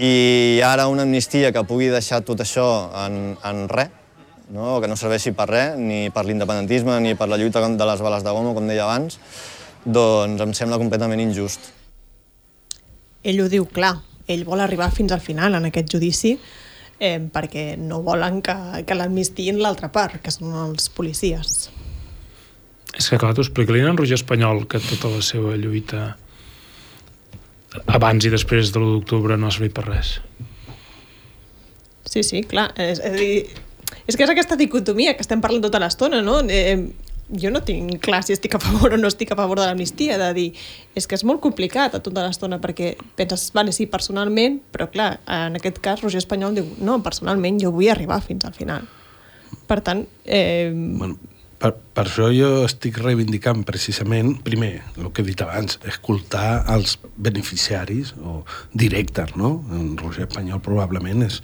i ara una amnistia que pugui deixar tot això en, en res, no? que no serveixi per res, ni per l'independentisme, ni per la lluita de les bales de goma, com deia abans, doncs em sembla completament injust. ell ho diu clar, ell vol arribar fins al final en aquest judici eh, perquè no volen que, que l'amnistiïn l'altra part, que són els policies. És que, clar, tu explica-li a en Roger Espanyol que tota la seva lluita abans i després de l'1 d'octubre no ha servit per res. Sí, sí, clar. És, és, a dir, és que és aquesta dicotomia que estem parlant tota l'estona, no? Eh, jo no tinc clar si estic a favor o no estic a favor de l'amnistia, de dir, és que és molt complicat a tota l'estona perquè penses, vale, sí, personalment, però clar, en aquest cas Roger Espanyol diu, no, personalment jo vull arribar fins al final. Per tant, eh, Bueno, per, per això jo estic reivindicant precisament, primer, el que he dit abans, escoltar els beneficiaris o directes, no? En Roger Espanyol probablement és,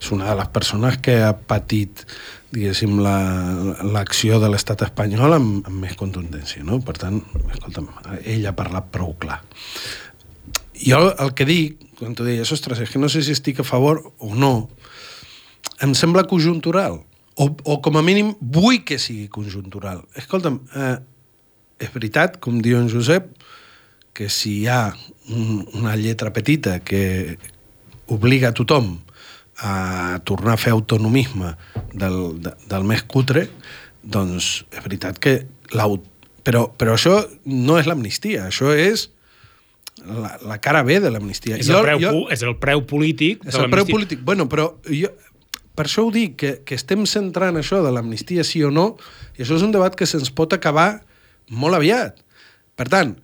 és una de les persones que ha patit diguéssim, la- l'acció de l'estat espanyol amb, amb més contundència, no? Per tant, escolta'm, ell ha parlat prou clar. Jo el que dic, quan tu deies, ostres, és que no sé si estic a favor o no, em sembla conjuntural. O, o com a mínim vull que sigui conjuntural. Escolta'm, eh, és veritat, com diu en Josep, que si hi ha un, una lletra petita que obliga a tothom a tornar a fer autonomisme del, de, del més cutre, doncs és veritat que l'aut... Però, però això no és l'amnistia, això és la, la cara B de l'amnistia. És el, preu, jo, és el preu polític és de el preu l'amnistia. polític. Bueno, però jo, per això ho dic, que, que estem centrant això de l'amnistia sí o no, i això és un debat que se'ns pot acabar molt aviat. Per tant,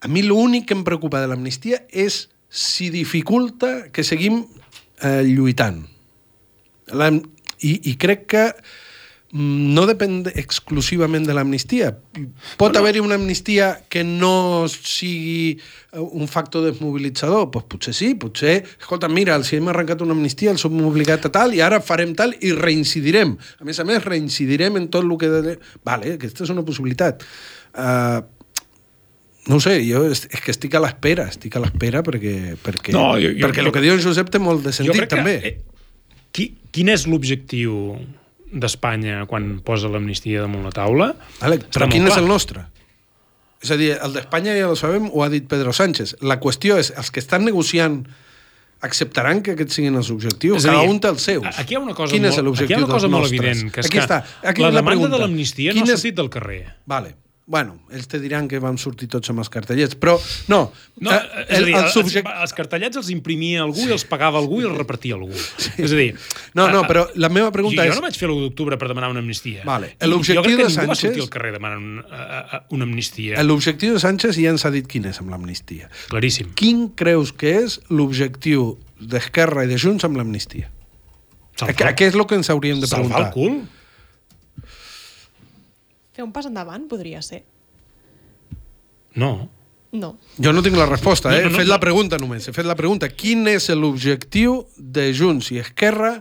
a mi l'únic que em preocupa de l'amnistia és si dificulta que seguim eh, lluitant. I, I crec que mm, no depèn exclusivament de l'amnistia. Pot bueno. haver-hi una amnistia que no sigui eh, un factor desmobilitzador? Pues potser sí, potser... Escolta, mira, els hem arrencat una amnistia, els som obligat a tal, i ara farem tal i reincidirem. A més a més, reincidirem en tot el que... De... Vale, aquesta és una possibilitat. Uh, no ho sé, jo és, és que estic a l'espera, estic a l'espera perquè, perquè, No, jo- jo- perquè jo- el que diu en Josep té molt de sentit, crec també. Que, eh, qui, quin és l'objectiu d'Espanya quan posa l'amnistia damunt la taula? Està però quin és clar. el nostre? És a dir, el d'Espanya ja ho sabem, ho ha dit Pedro Sánchez. La qüestió és, els que estan negociant acceptaran que aquests siguin els objectius? És Cada un té els seus. Aquí hi ha una cosa, Quin molt, és l'objectiu aquí hi ha una cosa molt nostres? evident, que és aquí que està. Aquí la és demanda pregunta. de l'amnistia no ha és- sortit del carrer. Vale. Bueno, ells te diran que vam sortir tots amb els cartellets, però no. No, eh, és a dir, el, el els, subject... els cartellets els imprimia algú i els pagava algú i els repartia algú. Sí. És a dir... No, no, però la meva pregunta jo, és- Jo no vaig fer l'1 d'octubre per demanar una amnistia. Vale. L'objectiu jo crec que de ningú va Sánchez- sortir al carrer demanant una, una amnistia. L'objectiu de Sánchez ja ens ha dit quin és amb l'amnistia. Claríssim. Quin creus que és l'objectiu d'Esquerra i de Junts amb l'amnistia? A, a què és el que ens hauríem de Salvar preguntar? el cul? Fer un pas endavant podria ser. No. No. Jo no tinc la resposta, eh? No, no, he no, fet no. la pregunta només. He fet la pregunta. Quin és l'objectiu de Junts i Esquerra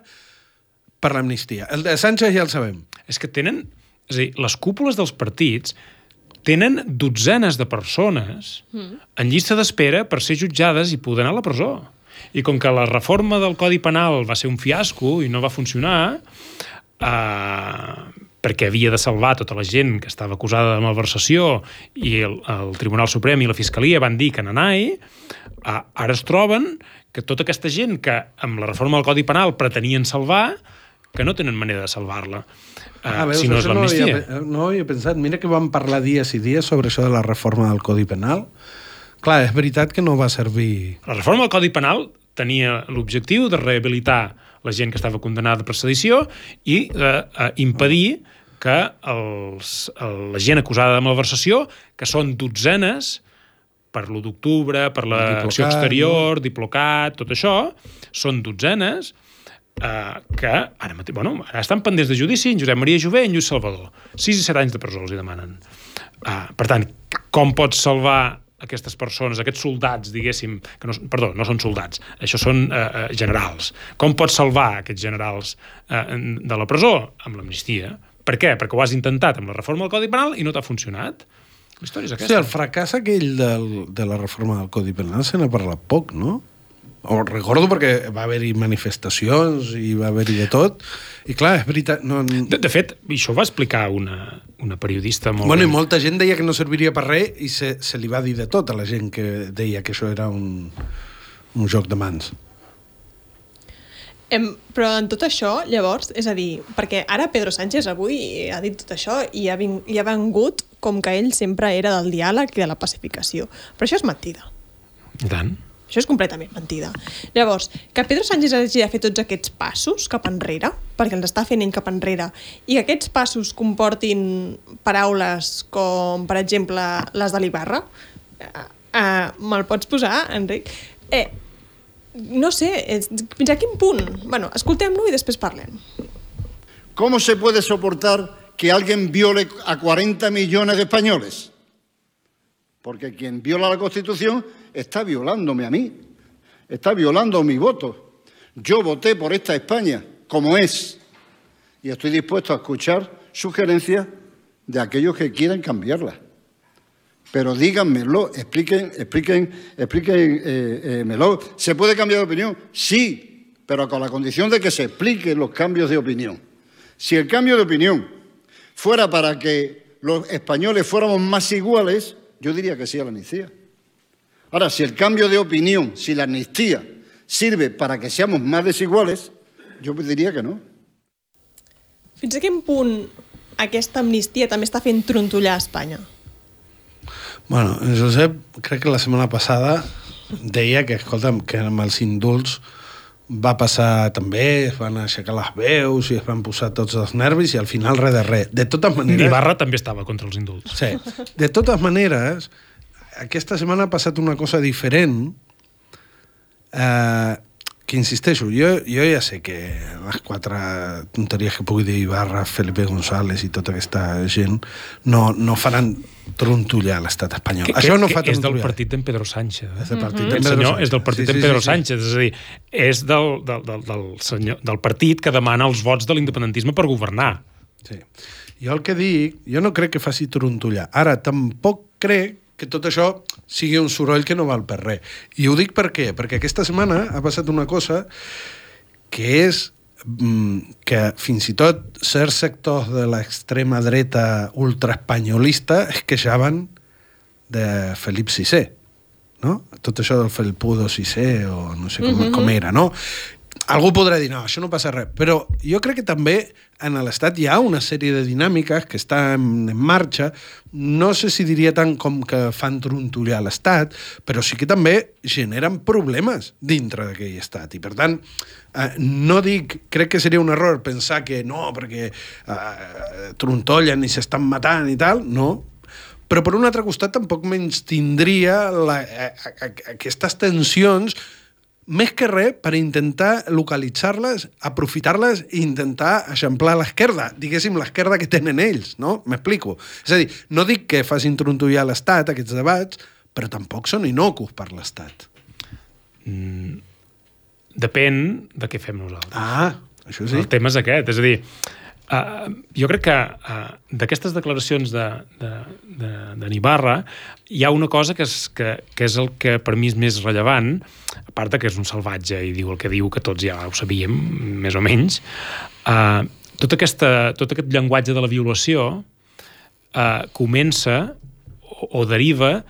per l'amnistia? El de Sánchez ja el sabem. És que tenen... És a dir, les cúpules dels partits tenen dotzenes de persones en llista d'espera per ser jutjades i poder anar a la presó. I com que la reforma del Codi Penal va ser un fiasco i no va funcionar, eh, perquè havia de salvar tota la gent que estava acusada de malversació i el, el Tribunal Suprem i la Fiscalia van dir que nanai, eh, ara es troben que tota aquesta gent que amb la reforma del Codi Penal pretenien salvar, que no tenen manera de salvar-la. Eh, Ah, veus, si no és això no, l'amnistia. havia, no havia pensat. Mira que vam parlar dies i dies sobre això de la reforma del Codi Penal. Clar, és veritat que no va servir... La reforma del Codi Penal tenia l'objectiu de rehabilitar la gent que estava condemnada per sedició i eh, impedir que els, el, la gent acusada de malversació, que són dotzenes, per l'1 d'octubre, per l'acció exterior, Diplocat, tot això, són dotzenes, eh, que ara, mateix, bueno, ara estan pendents de judici en Josep Maria Jové i en Lluís Salvador. 6 i 7 anys de presó els hi demanen. Uh, per tant, com pots salvar aquestes persones, aquests soldats, diguéssim, que no, perdó, no són soldats, això són eh, uh, generals. Com pots salvar aquests generals eh, de la presó? Amb l'amnistia. Per què? Perquè ho has intentat amb la reforma del Codi Penal i no t'ha funcionat. La història és aquesta. Sí, el fracàs aquell del, de la reforma del Codi Penal se n'ha parlat poc, no? O recordo perquè va haver-hi manifestacions i va haver-hi de tot, i clar, és veritat... No... De, de fet, això ho va explicar una, una periodista molt... Bueno, i molta gent deia que no serviria per res i se, se li va dir de tot a la gent que deia que això era un, un joc de mans. Em, però en tot això, llavors, és a dir, perquè ara Pedro Sánchez avui ha dit tot això i ha, ving, i ha vengut com que ell sempre era del diàleg i de la pacificació. Però això és mentida. I tant. Això és completament mentida. Llavors, que Pedro Sánchez hagi de fer tots aquests passos cap enrere, perquè els està fent ell cap enrere, i que aquests passos comportin paraules com, per exemple, les de l'Ibarra, eh, eh, me'l pots posar, Enric? Eh, no sé, fins a quin? Bueno, escoltem-lo i després. ¿Cómo se puede soportar que alguien viole a 40 millones de españoles? Porque quien viola la Constitución está violándome a mí, está violando mi voto. Yo voté por esta España como es y estoy dispuesto a escuchar sugerencias de aquellos que quieran cambiarla. Pero díganmelo, expliquen, expliquen, explíquenmelo. ¿Se puede cambiar de opinión? Sí, pero con la condición de que se expliquen los cambios de opinión. Si el cambio de opinión fuera para que los españoles fuéramos más iguales, yo diría que sí a la amnistía. Ahora, si el cambio de opinión, si la amnistía sirve para que seamos más desiguales, jo diria que no. Fins a quin punt aquesta amnistia també està fent trontollar Espanya? Bueno, en Josep, crec que la setmana passada deia que, escolta'm, que amb els indults va passar també, es van aixecar les veus i es van posar tots els nervis i al final res de res. De totes maneres... Ibarra també estava contra els indults. Sí. De totes maneres, aquesta setmana ha passat una cosa diferent eh, que insisteixo, jo, jo ja sé que les quatre tonteries que pugui dir Ibarra, Felipe González i tota aquesta gent no, no faran trontollar l'estat espanyol. Que, Això no que fa és del trontollar. partit d'en Pedro Sánchez. Eh? És del partit Pedro senyor Sánchez. és del partit Sí, d'en sí, Pedro sí, sí. Sánchez, és a dir, és del, del, del, del, senyor, del partit que demana els vots de l'independentisme per governar. Sí. Jo el que dic, jo no crec que faci trontollar. Ara, tampoc crec que tot això sigui un soroll que no val per res. I ho dic per què? Perquè aquesta setmana ha passat una cosa que és mm, que fins i tot certs sectors de l'extrema dreta ultraespanyolista es queixaven de Felip VI, no? Tot això del Felpudo VI o no sé com, com era, no? Algú podrà dir, no, això no passa res, però jo crec que també en l'Estat hi ha una sèrie de dinàmiques que estan en marxa, no sé si diria tant com que fan trontollar l'Estat, però sí que també generen problemes dintre d'aquell Estat. I per tant, eh, no dic, crec que seria un error pensar que no, perquè eh, trontollen i s'estan matant i tal, no, però per un altre costat tampoc menys tindria la, a, a, a, aquestes tensions més que res per intentar localitzar-les, aprofitar-les i intentar eixamplar l'esquerda, diguéssim l'esquerda que tenen ells, no? M'explico. És a dir, no dic que facin trontollar l'Estat, aquests debats, però tampoc són inocus per l'Estat. Depèn de què fem nosaltres. Ah, això sí. El tema és aquest, és a dir, uh, jo crec que uh, d'aquestes declaracions de, de, de, de Nibarra hi ha una cosa que és, que, que és el que per mi és més rellevant, a part de que és un salvatge i diu el que diu, que tots ja ho sabíem, més o menys, uh, tot, aquesta, tot aquest llenguatge de la violació uh, comença o, o deriva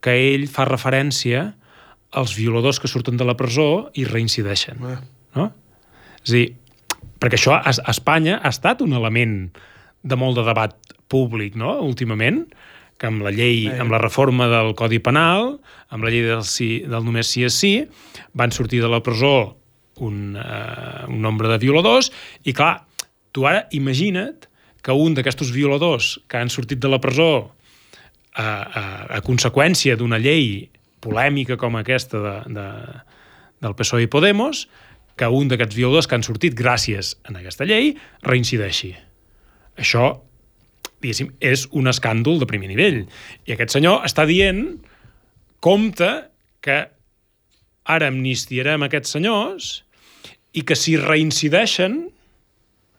que ell fa referència als violadors que surten de la presó i reincideixen. Ah. No? És a dir, perquè això a, a Espanya ha estat un element de molt de debat públic, no?, últimament, que amb la llei, Eh. amb la reforma del Codi Penal, amb la llei del, sí, del només sí és sí, van sortir de la presó un, uh, un nombre de violadors i, clar, tu ara imagina't que un d'aquests violadors que han sortit de la presó a, a, a conseqüència d'una llei polèmica com aquesta de, de, del PSOE i Podemos, que un d'aquests violadors que han sortit gràcies a aquesta llei reincideixi. Això, diguéssim, és un escàndol de primer nivell. I aquest senyor està dient, compte, que ara amnistiarem aquests senyors i que si reincideixen,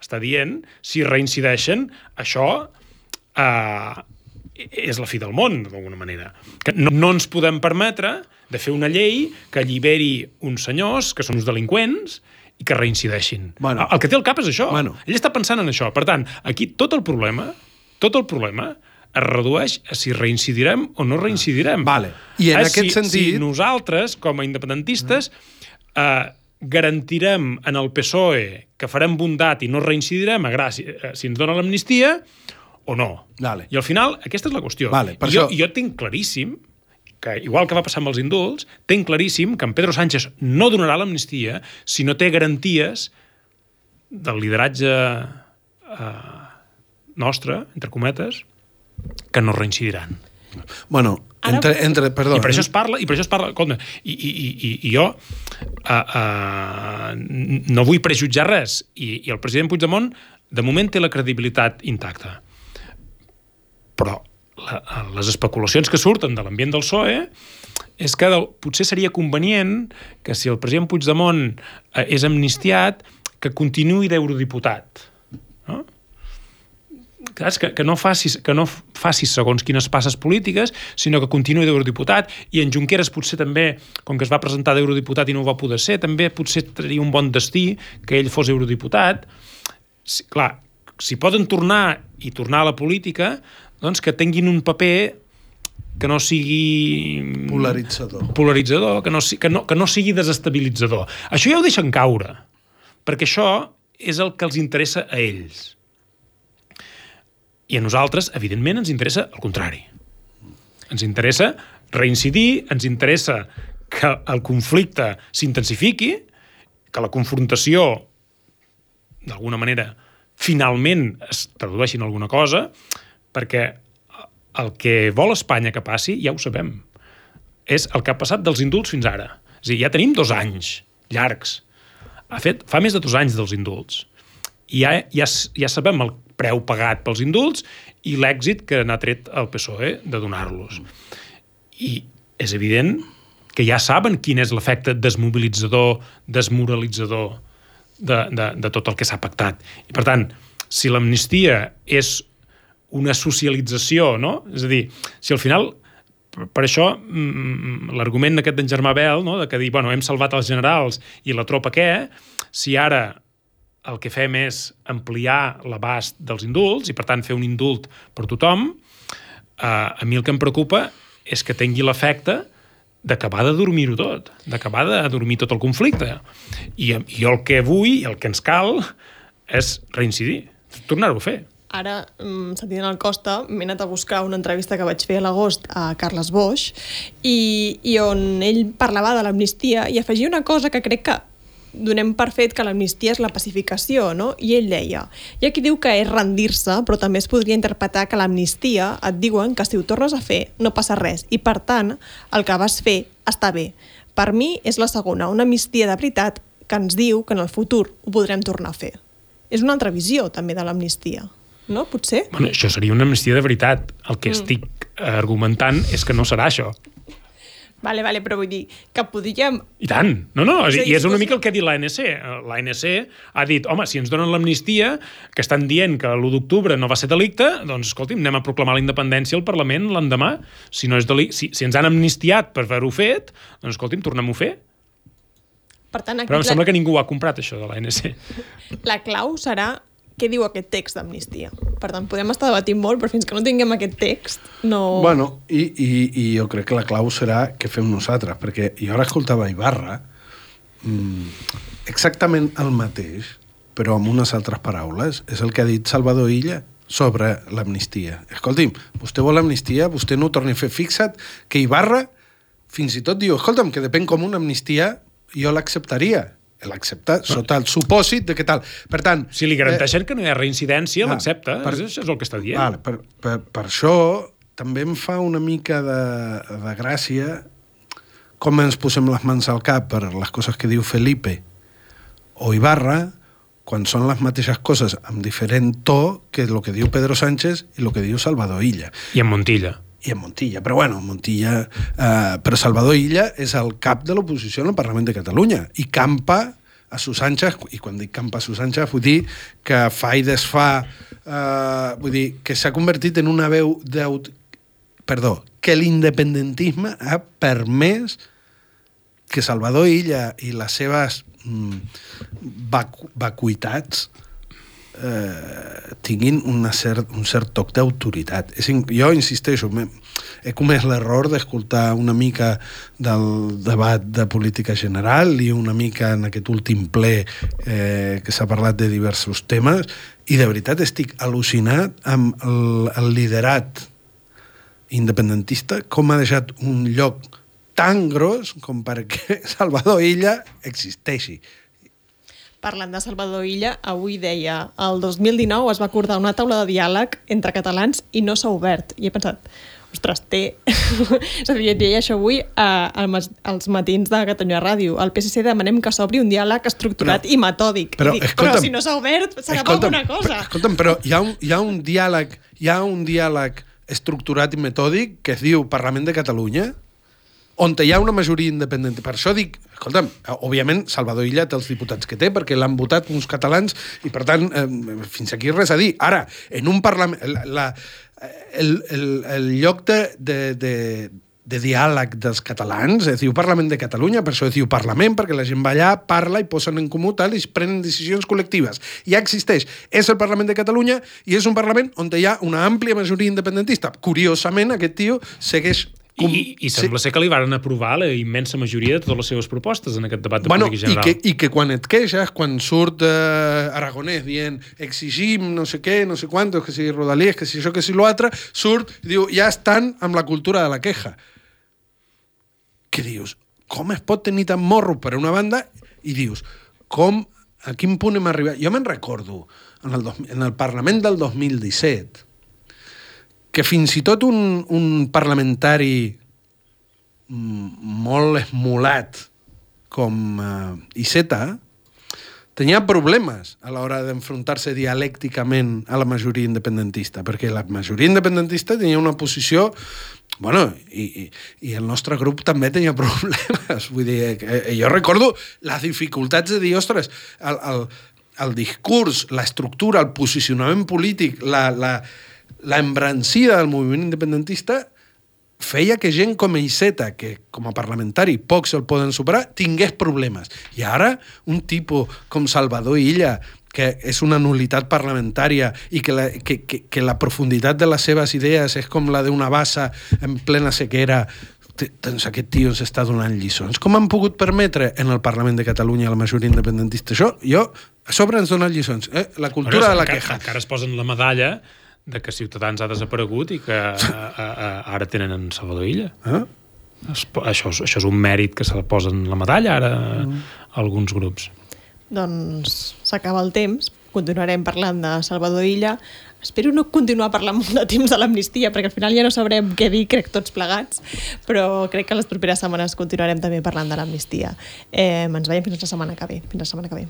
està dient, si reincideixen, això eh, és la fi del món, d'alguna manera. Que no, no ens podem permetre de fer una llei que alliberi uns senyors que són uns delinqüents i que reincideixin. Bueno. el que té al cap és això. Bueno. Ell està pensant en això. Per tant, aquí tot el problema, tot el problema es redueix a si reincidirem o no reincidirem. Vale. I en Eh, aquest si, sentit- Si nosaltres, com a independentistes, eh, garantirem en el PSOE que farem bondat i no reincidirem a gràcia, eh, si ens dona l'amnistia o no. Vale. I al final, aquesta és la qüestió. Vale, per I jo, això- jo tinc claríssim que, igual que va passar amb els indults, tinc claríssim que en Pedro Sánchez no donarà l'amnistia si no té garanties del lideratge eh, nostre, entre cometes, que no reincidiran. Bueno, entre, entre, perdó, I per això es parla, i per això es parla, escolta, i, i, i, i- i jo uh, uh, no vull prejutjar res, i, i el president Puigdemont de moment té la credibilitat intacta. Però la, les especulacions que surten de l'ambient del PSOE és que del, potser seria convenient que si el president Puigdemont eh, és amnistiat, que continuï d'eurodiputat. No? Que, que, no facis, que no facis segons quines passes polítiques, sinó que continuï d'eurodiputat, i en Junqueras potser també, com que es va presentar d'eurodiputat i no ho va poder ser, també potser seria un bon destí que ell fos eurodiputat. Si, clar, si poden tornar i tornar a la política, doncs que tinguin un paper que no sigui polaritzador. polaritzador, que no, que, no, que no sigui desestabilitzador. Això ja ho deixen caure, perquè això és el que els interessa a ells. I a nosaltres, evidentment, ens interessa el contrari. Ens interessa reincidir, ens interessa que el conflicte s'intensifiqui, que la confrontació, d'alguna manera, finalment es tradueixi en alguna cosa, perquè el que vol Espanya que passi, ja ho sabem, és el que ha passat dels indults fins ara. És dir, ja tenim dos anys llargs. Ha fet, fa més de dos anys dels indults. I ja, ja, ja sabem el preu pagat pels indults i l'èxit que n'ha tret el PSOE de donar-los. I és evident que ja saben quin és l'efecte desmobilitzador, desmoralitzador de, de, de tot el que s'ha pactat. I, per tant, si l'amnistia és una socialització, no? És a dir, si al final per això mm, l'argument aquest d'en Germà Bel, no? de que dir, bueno, hem salvat els generals i la tropa què, si ara el que fem és ampliar l'abast dels indults i, per tant, fer un indult per tothom, eh, a mi el que em preocupa és que tingui l'efecte d'acabar de dormir-ho tot, d'acabar de dormir tot el conflicte. I, I el que vull, el que ens cal, és reincidir, tornar-ho a fer. Ara, mm, sentint el Costa, m'he anat a buscar una entrevista que vaig fer a l'agost a Carles Boix i, i on ell parlava de l'amnistia i afegia una cosa que crec que donem per fet que l'amnistia és la pacificació, no? I ell deia, hi ha qui diu que és rendir-se, però també es podria interpretar que l'amnistia et diuen que si ho tornes a fer no passa res i, per tant, el que vas fer està bé. Per mi és la segona, una amnistia de veritat que ens diu que en el futur ho podrem tornar a fer. És una altra visió, també, de l'amnistia. No? Potser? Bueno, això seria una amnistia de veritat. El que mm. estic argumentant és que no serà això. Vale, vale, però vull dir que podríem... I tant. No, no, És i és una mica el que ha dit l'ANC. L'ANC ha dit, home, si ens donen l'amnistia, que estan dient que l'1 d'octubre no va ser delicte, doncs, escolti'm, anem a proclamar la independència al Parlament l'endemà. Si, no és deli... si, si ens han amnistiat per haver-ho fet, doncs, escolti'm, tornem-ho a fer. Per tant, aquí Però em la, sembla que ningú ho ha comprat, això, de l'ANC. la clau serà què diu aquest text d'amnistia. Per tant, podem estar debatint molt, però fins que no tinguem aquest text, no... Bueno, i, i, i jo crec que la clau serà què fem nosaltres, perquè jo ara escoltava Ibarra mm, exactament el mateix, però amb unes altres paraules, és el que ha dit Salvador Illa sobre l'amnistia. Escolti'm, vostè vol amnistia, vostè no ho torni a fer. Fixa't que Ibarra fins i tot diu, escolta'm, que depèn com una amnistia, jo l'acceptaria. L'accepta sota el supòsit de que tal. Per tant... Si li garanteixen que no hi ha reincidència, ah, l'accepta. per- Això és el que està dient. Vale, per, per, per això també em fa una mica de, de gràcia com ens posem les mans al cap per les coses que diu Felipe o Ibarra quan són les mateixes coses amb diferent to que el que diu Pedro Sánchez i el que diu Salvador Illa. I en Montilla. I en Montilla, però bueno, Montilla... Eh, però Salvador Illa és el cap de l'oposició en el Parlament de Catalunya i campa a sus anchas, i quan dic campa a sus anchas vull dir que fa i desfà, eh, vull dir que s'ha convertit en una veu d'aut... Perdó, que l'independentisme ha permès que Salvador Illa i les seves mm, vacu vacuïtats eh, tinguin una cert, un cert toc d'autoritat. Jo insisteixo, me- he comès l'error d'escoltar una mica del debat de política general i una mica en aquest últim ple eh, que s'ha parlat de diversos temes i de veritat estic al·lucinat amb el, el liderat independentista com ha deixat un lloc tan gros com perquè [LAUGHS] Salvador Illa existeixi. Parlant de Salvador Illa, avui deia el 2019 es va acordar una taula de diàleg entre catalans i no s'ha obert. I he pensat, ostres, té... és a dir, deia això avui a, als matins de Catalunya Ràdio. Al PSC demanem que s'obri un diàleg estructurat Però- i metòdic. però, I dic, escolta'm, però si no s'ha obert, per alguna cosa. Però, escolta'm, però hi ha, un, hi ha un diàleg hi ha un diàleg estructurat i metòdic que es diu Parlament de Catalunya on hi ha una majoria independent. Per això dic, escolta'm, òbviament Salvador Illa té els diputats que té perquè l'han votat uns catalans i per tant eh, fins aquí res a dir. Ara, en un Parlament... La, la, el, el, el lloc de, de, de, de diàleg dels catalans es diu Parlament de Catalunya, per això es diu Parlament, perquè la gent va allà, parla i posen en comú tal, i prenen decisions col·lectives. Ja existeix. És el Parlament de Catalunya i és un Parlament on hi ha una àmplia majoria independentista. Curiosament, aquest tio segueix I, I sembla ser que li varen aprovar la immensa majoria de totes les seves propostes en aquest debat de bueno, política i general. que, I que quan et queixes, quan surt eh, Aragonès dient exigim no sé què, no sé quantos, que si Rodalies, que si això, que si l'altre, surt i diu, ja estan amb la cultura de la queja. Què dius? Com es pot tenir tant morro per una banda i dius, com, a quin punt hem arribat? Jo me'n recordo, en el, en el Parlament del 2017, que fins i tot un, un parlamentari mm, molt esmolat com uh, Iceta tenia problemes a l'hora d'enfrontar-se dialècticament a la majoria independentista, perquè la majoria independentista tenia una posició bueno, i, i, i el nostre grup també tenia [LAUGHS] problemes. Vull dir, eh, jo recordo les dificultats de dir, ostres, el, el, el discurs, l'estructura, el posicionament polític, la, la, la embrancida del moviment independentista feia que gent com Iceta, que com a parlamentari pocs el poden superar, tingués problemes. I ara un tipus com Salvador Illa, que és una nulitat parlamentària i que la, que, que, que la profunditat de les seves idees és com la d'una bassa en plena sequera, doncs aquest tio ens està donant lliçons. Com han pogut permetre en el Parlament de Catalunya la majoria independentista això? Jo, a sobre ens donen lliçons. Eh? La cultura de la encara, queja. Encara es posen la medalla de que Ciutadans ha desaparegut i que [LAUGHS] a, a, a, ara tenen en Salvador Illa. Eh? Es, això, és- això és un mèrit que se la posen la medalla ara mm. alguns grups. Doncs s'acaba el temps, continuarem parlant de Salvador Illa. Espero no continuar parlant molt de temps de l'amnistia, perquè al final ja no sabrem què dir, crec, tots plegats, però crec que les properes setmanes continuarem també parlant de l'amnistia. Eh, ens veiem fins la setmana que ve. Fins la setmana que ve.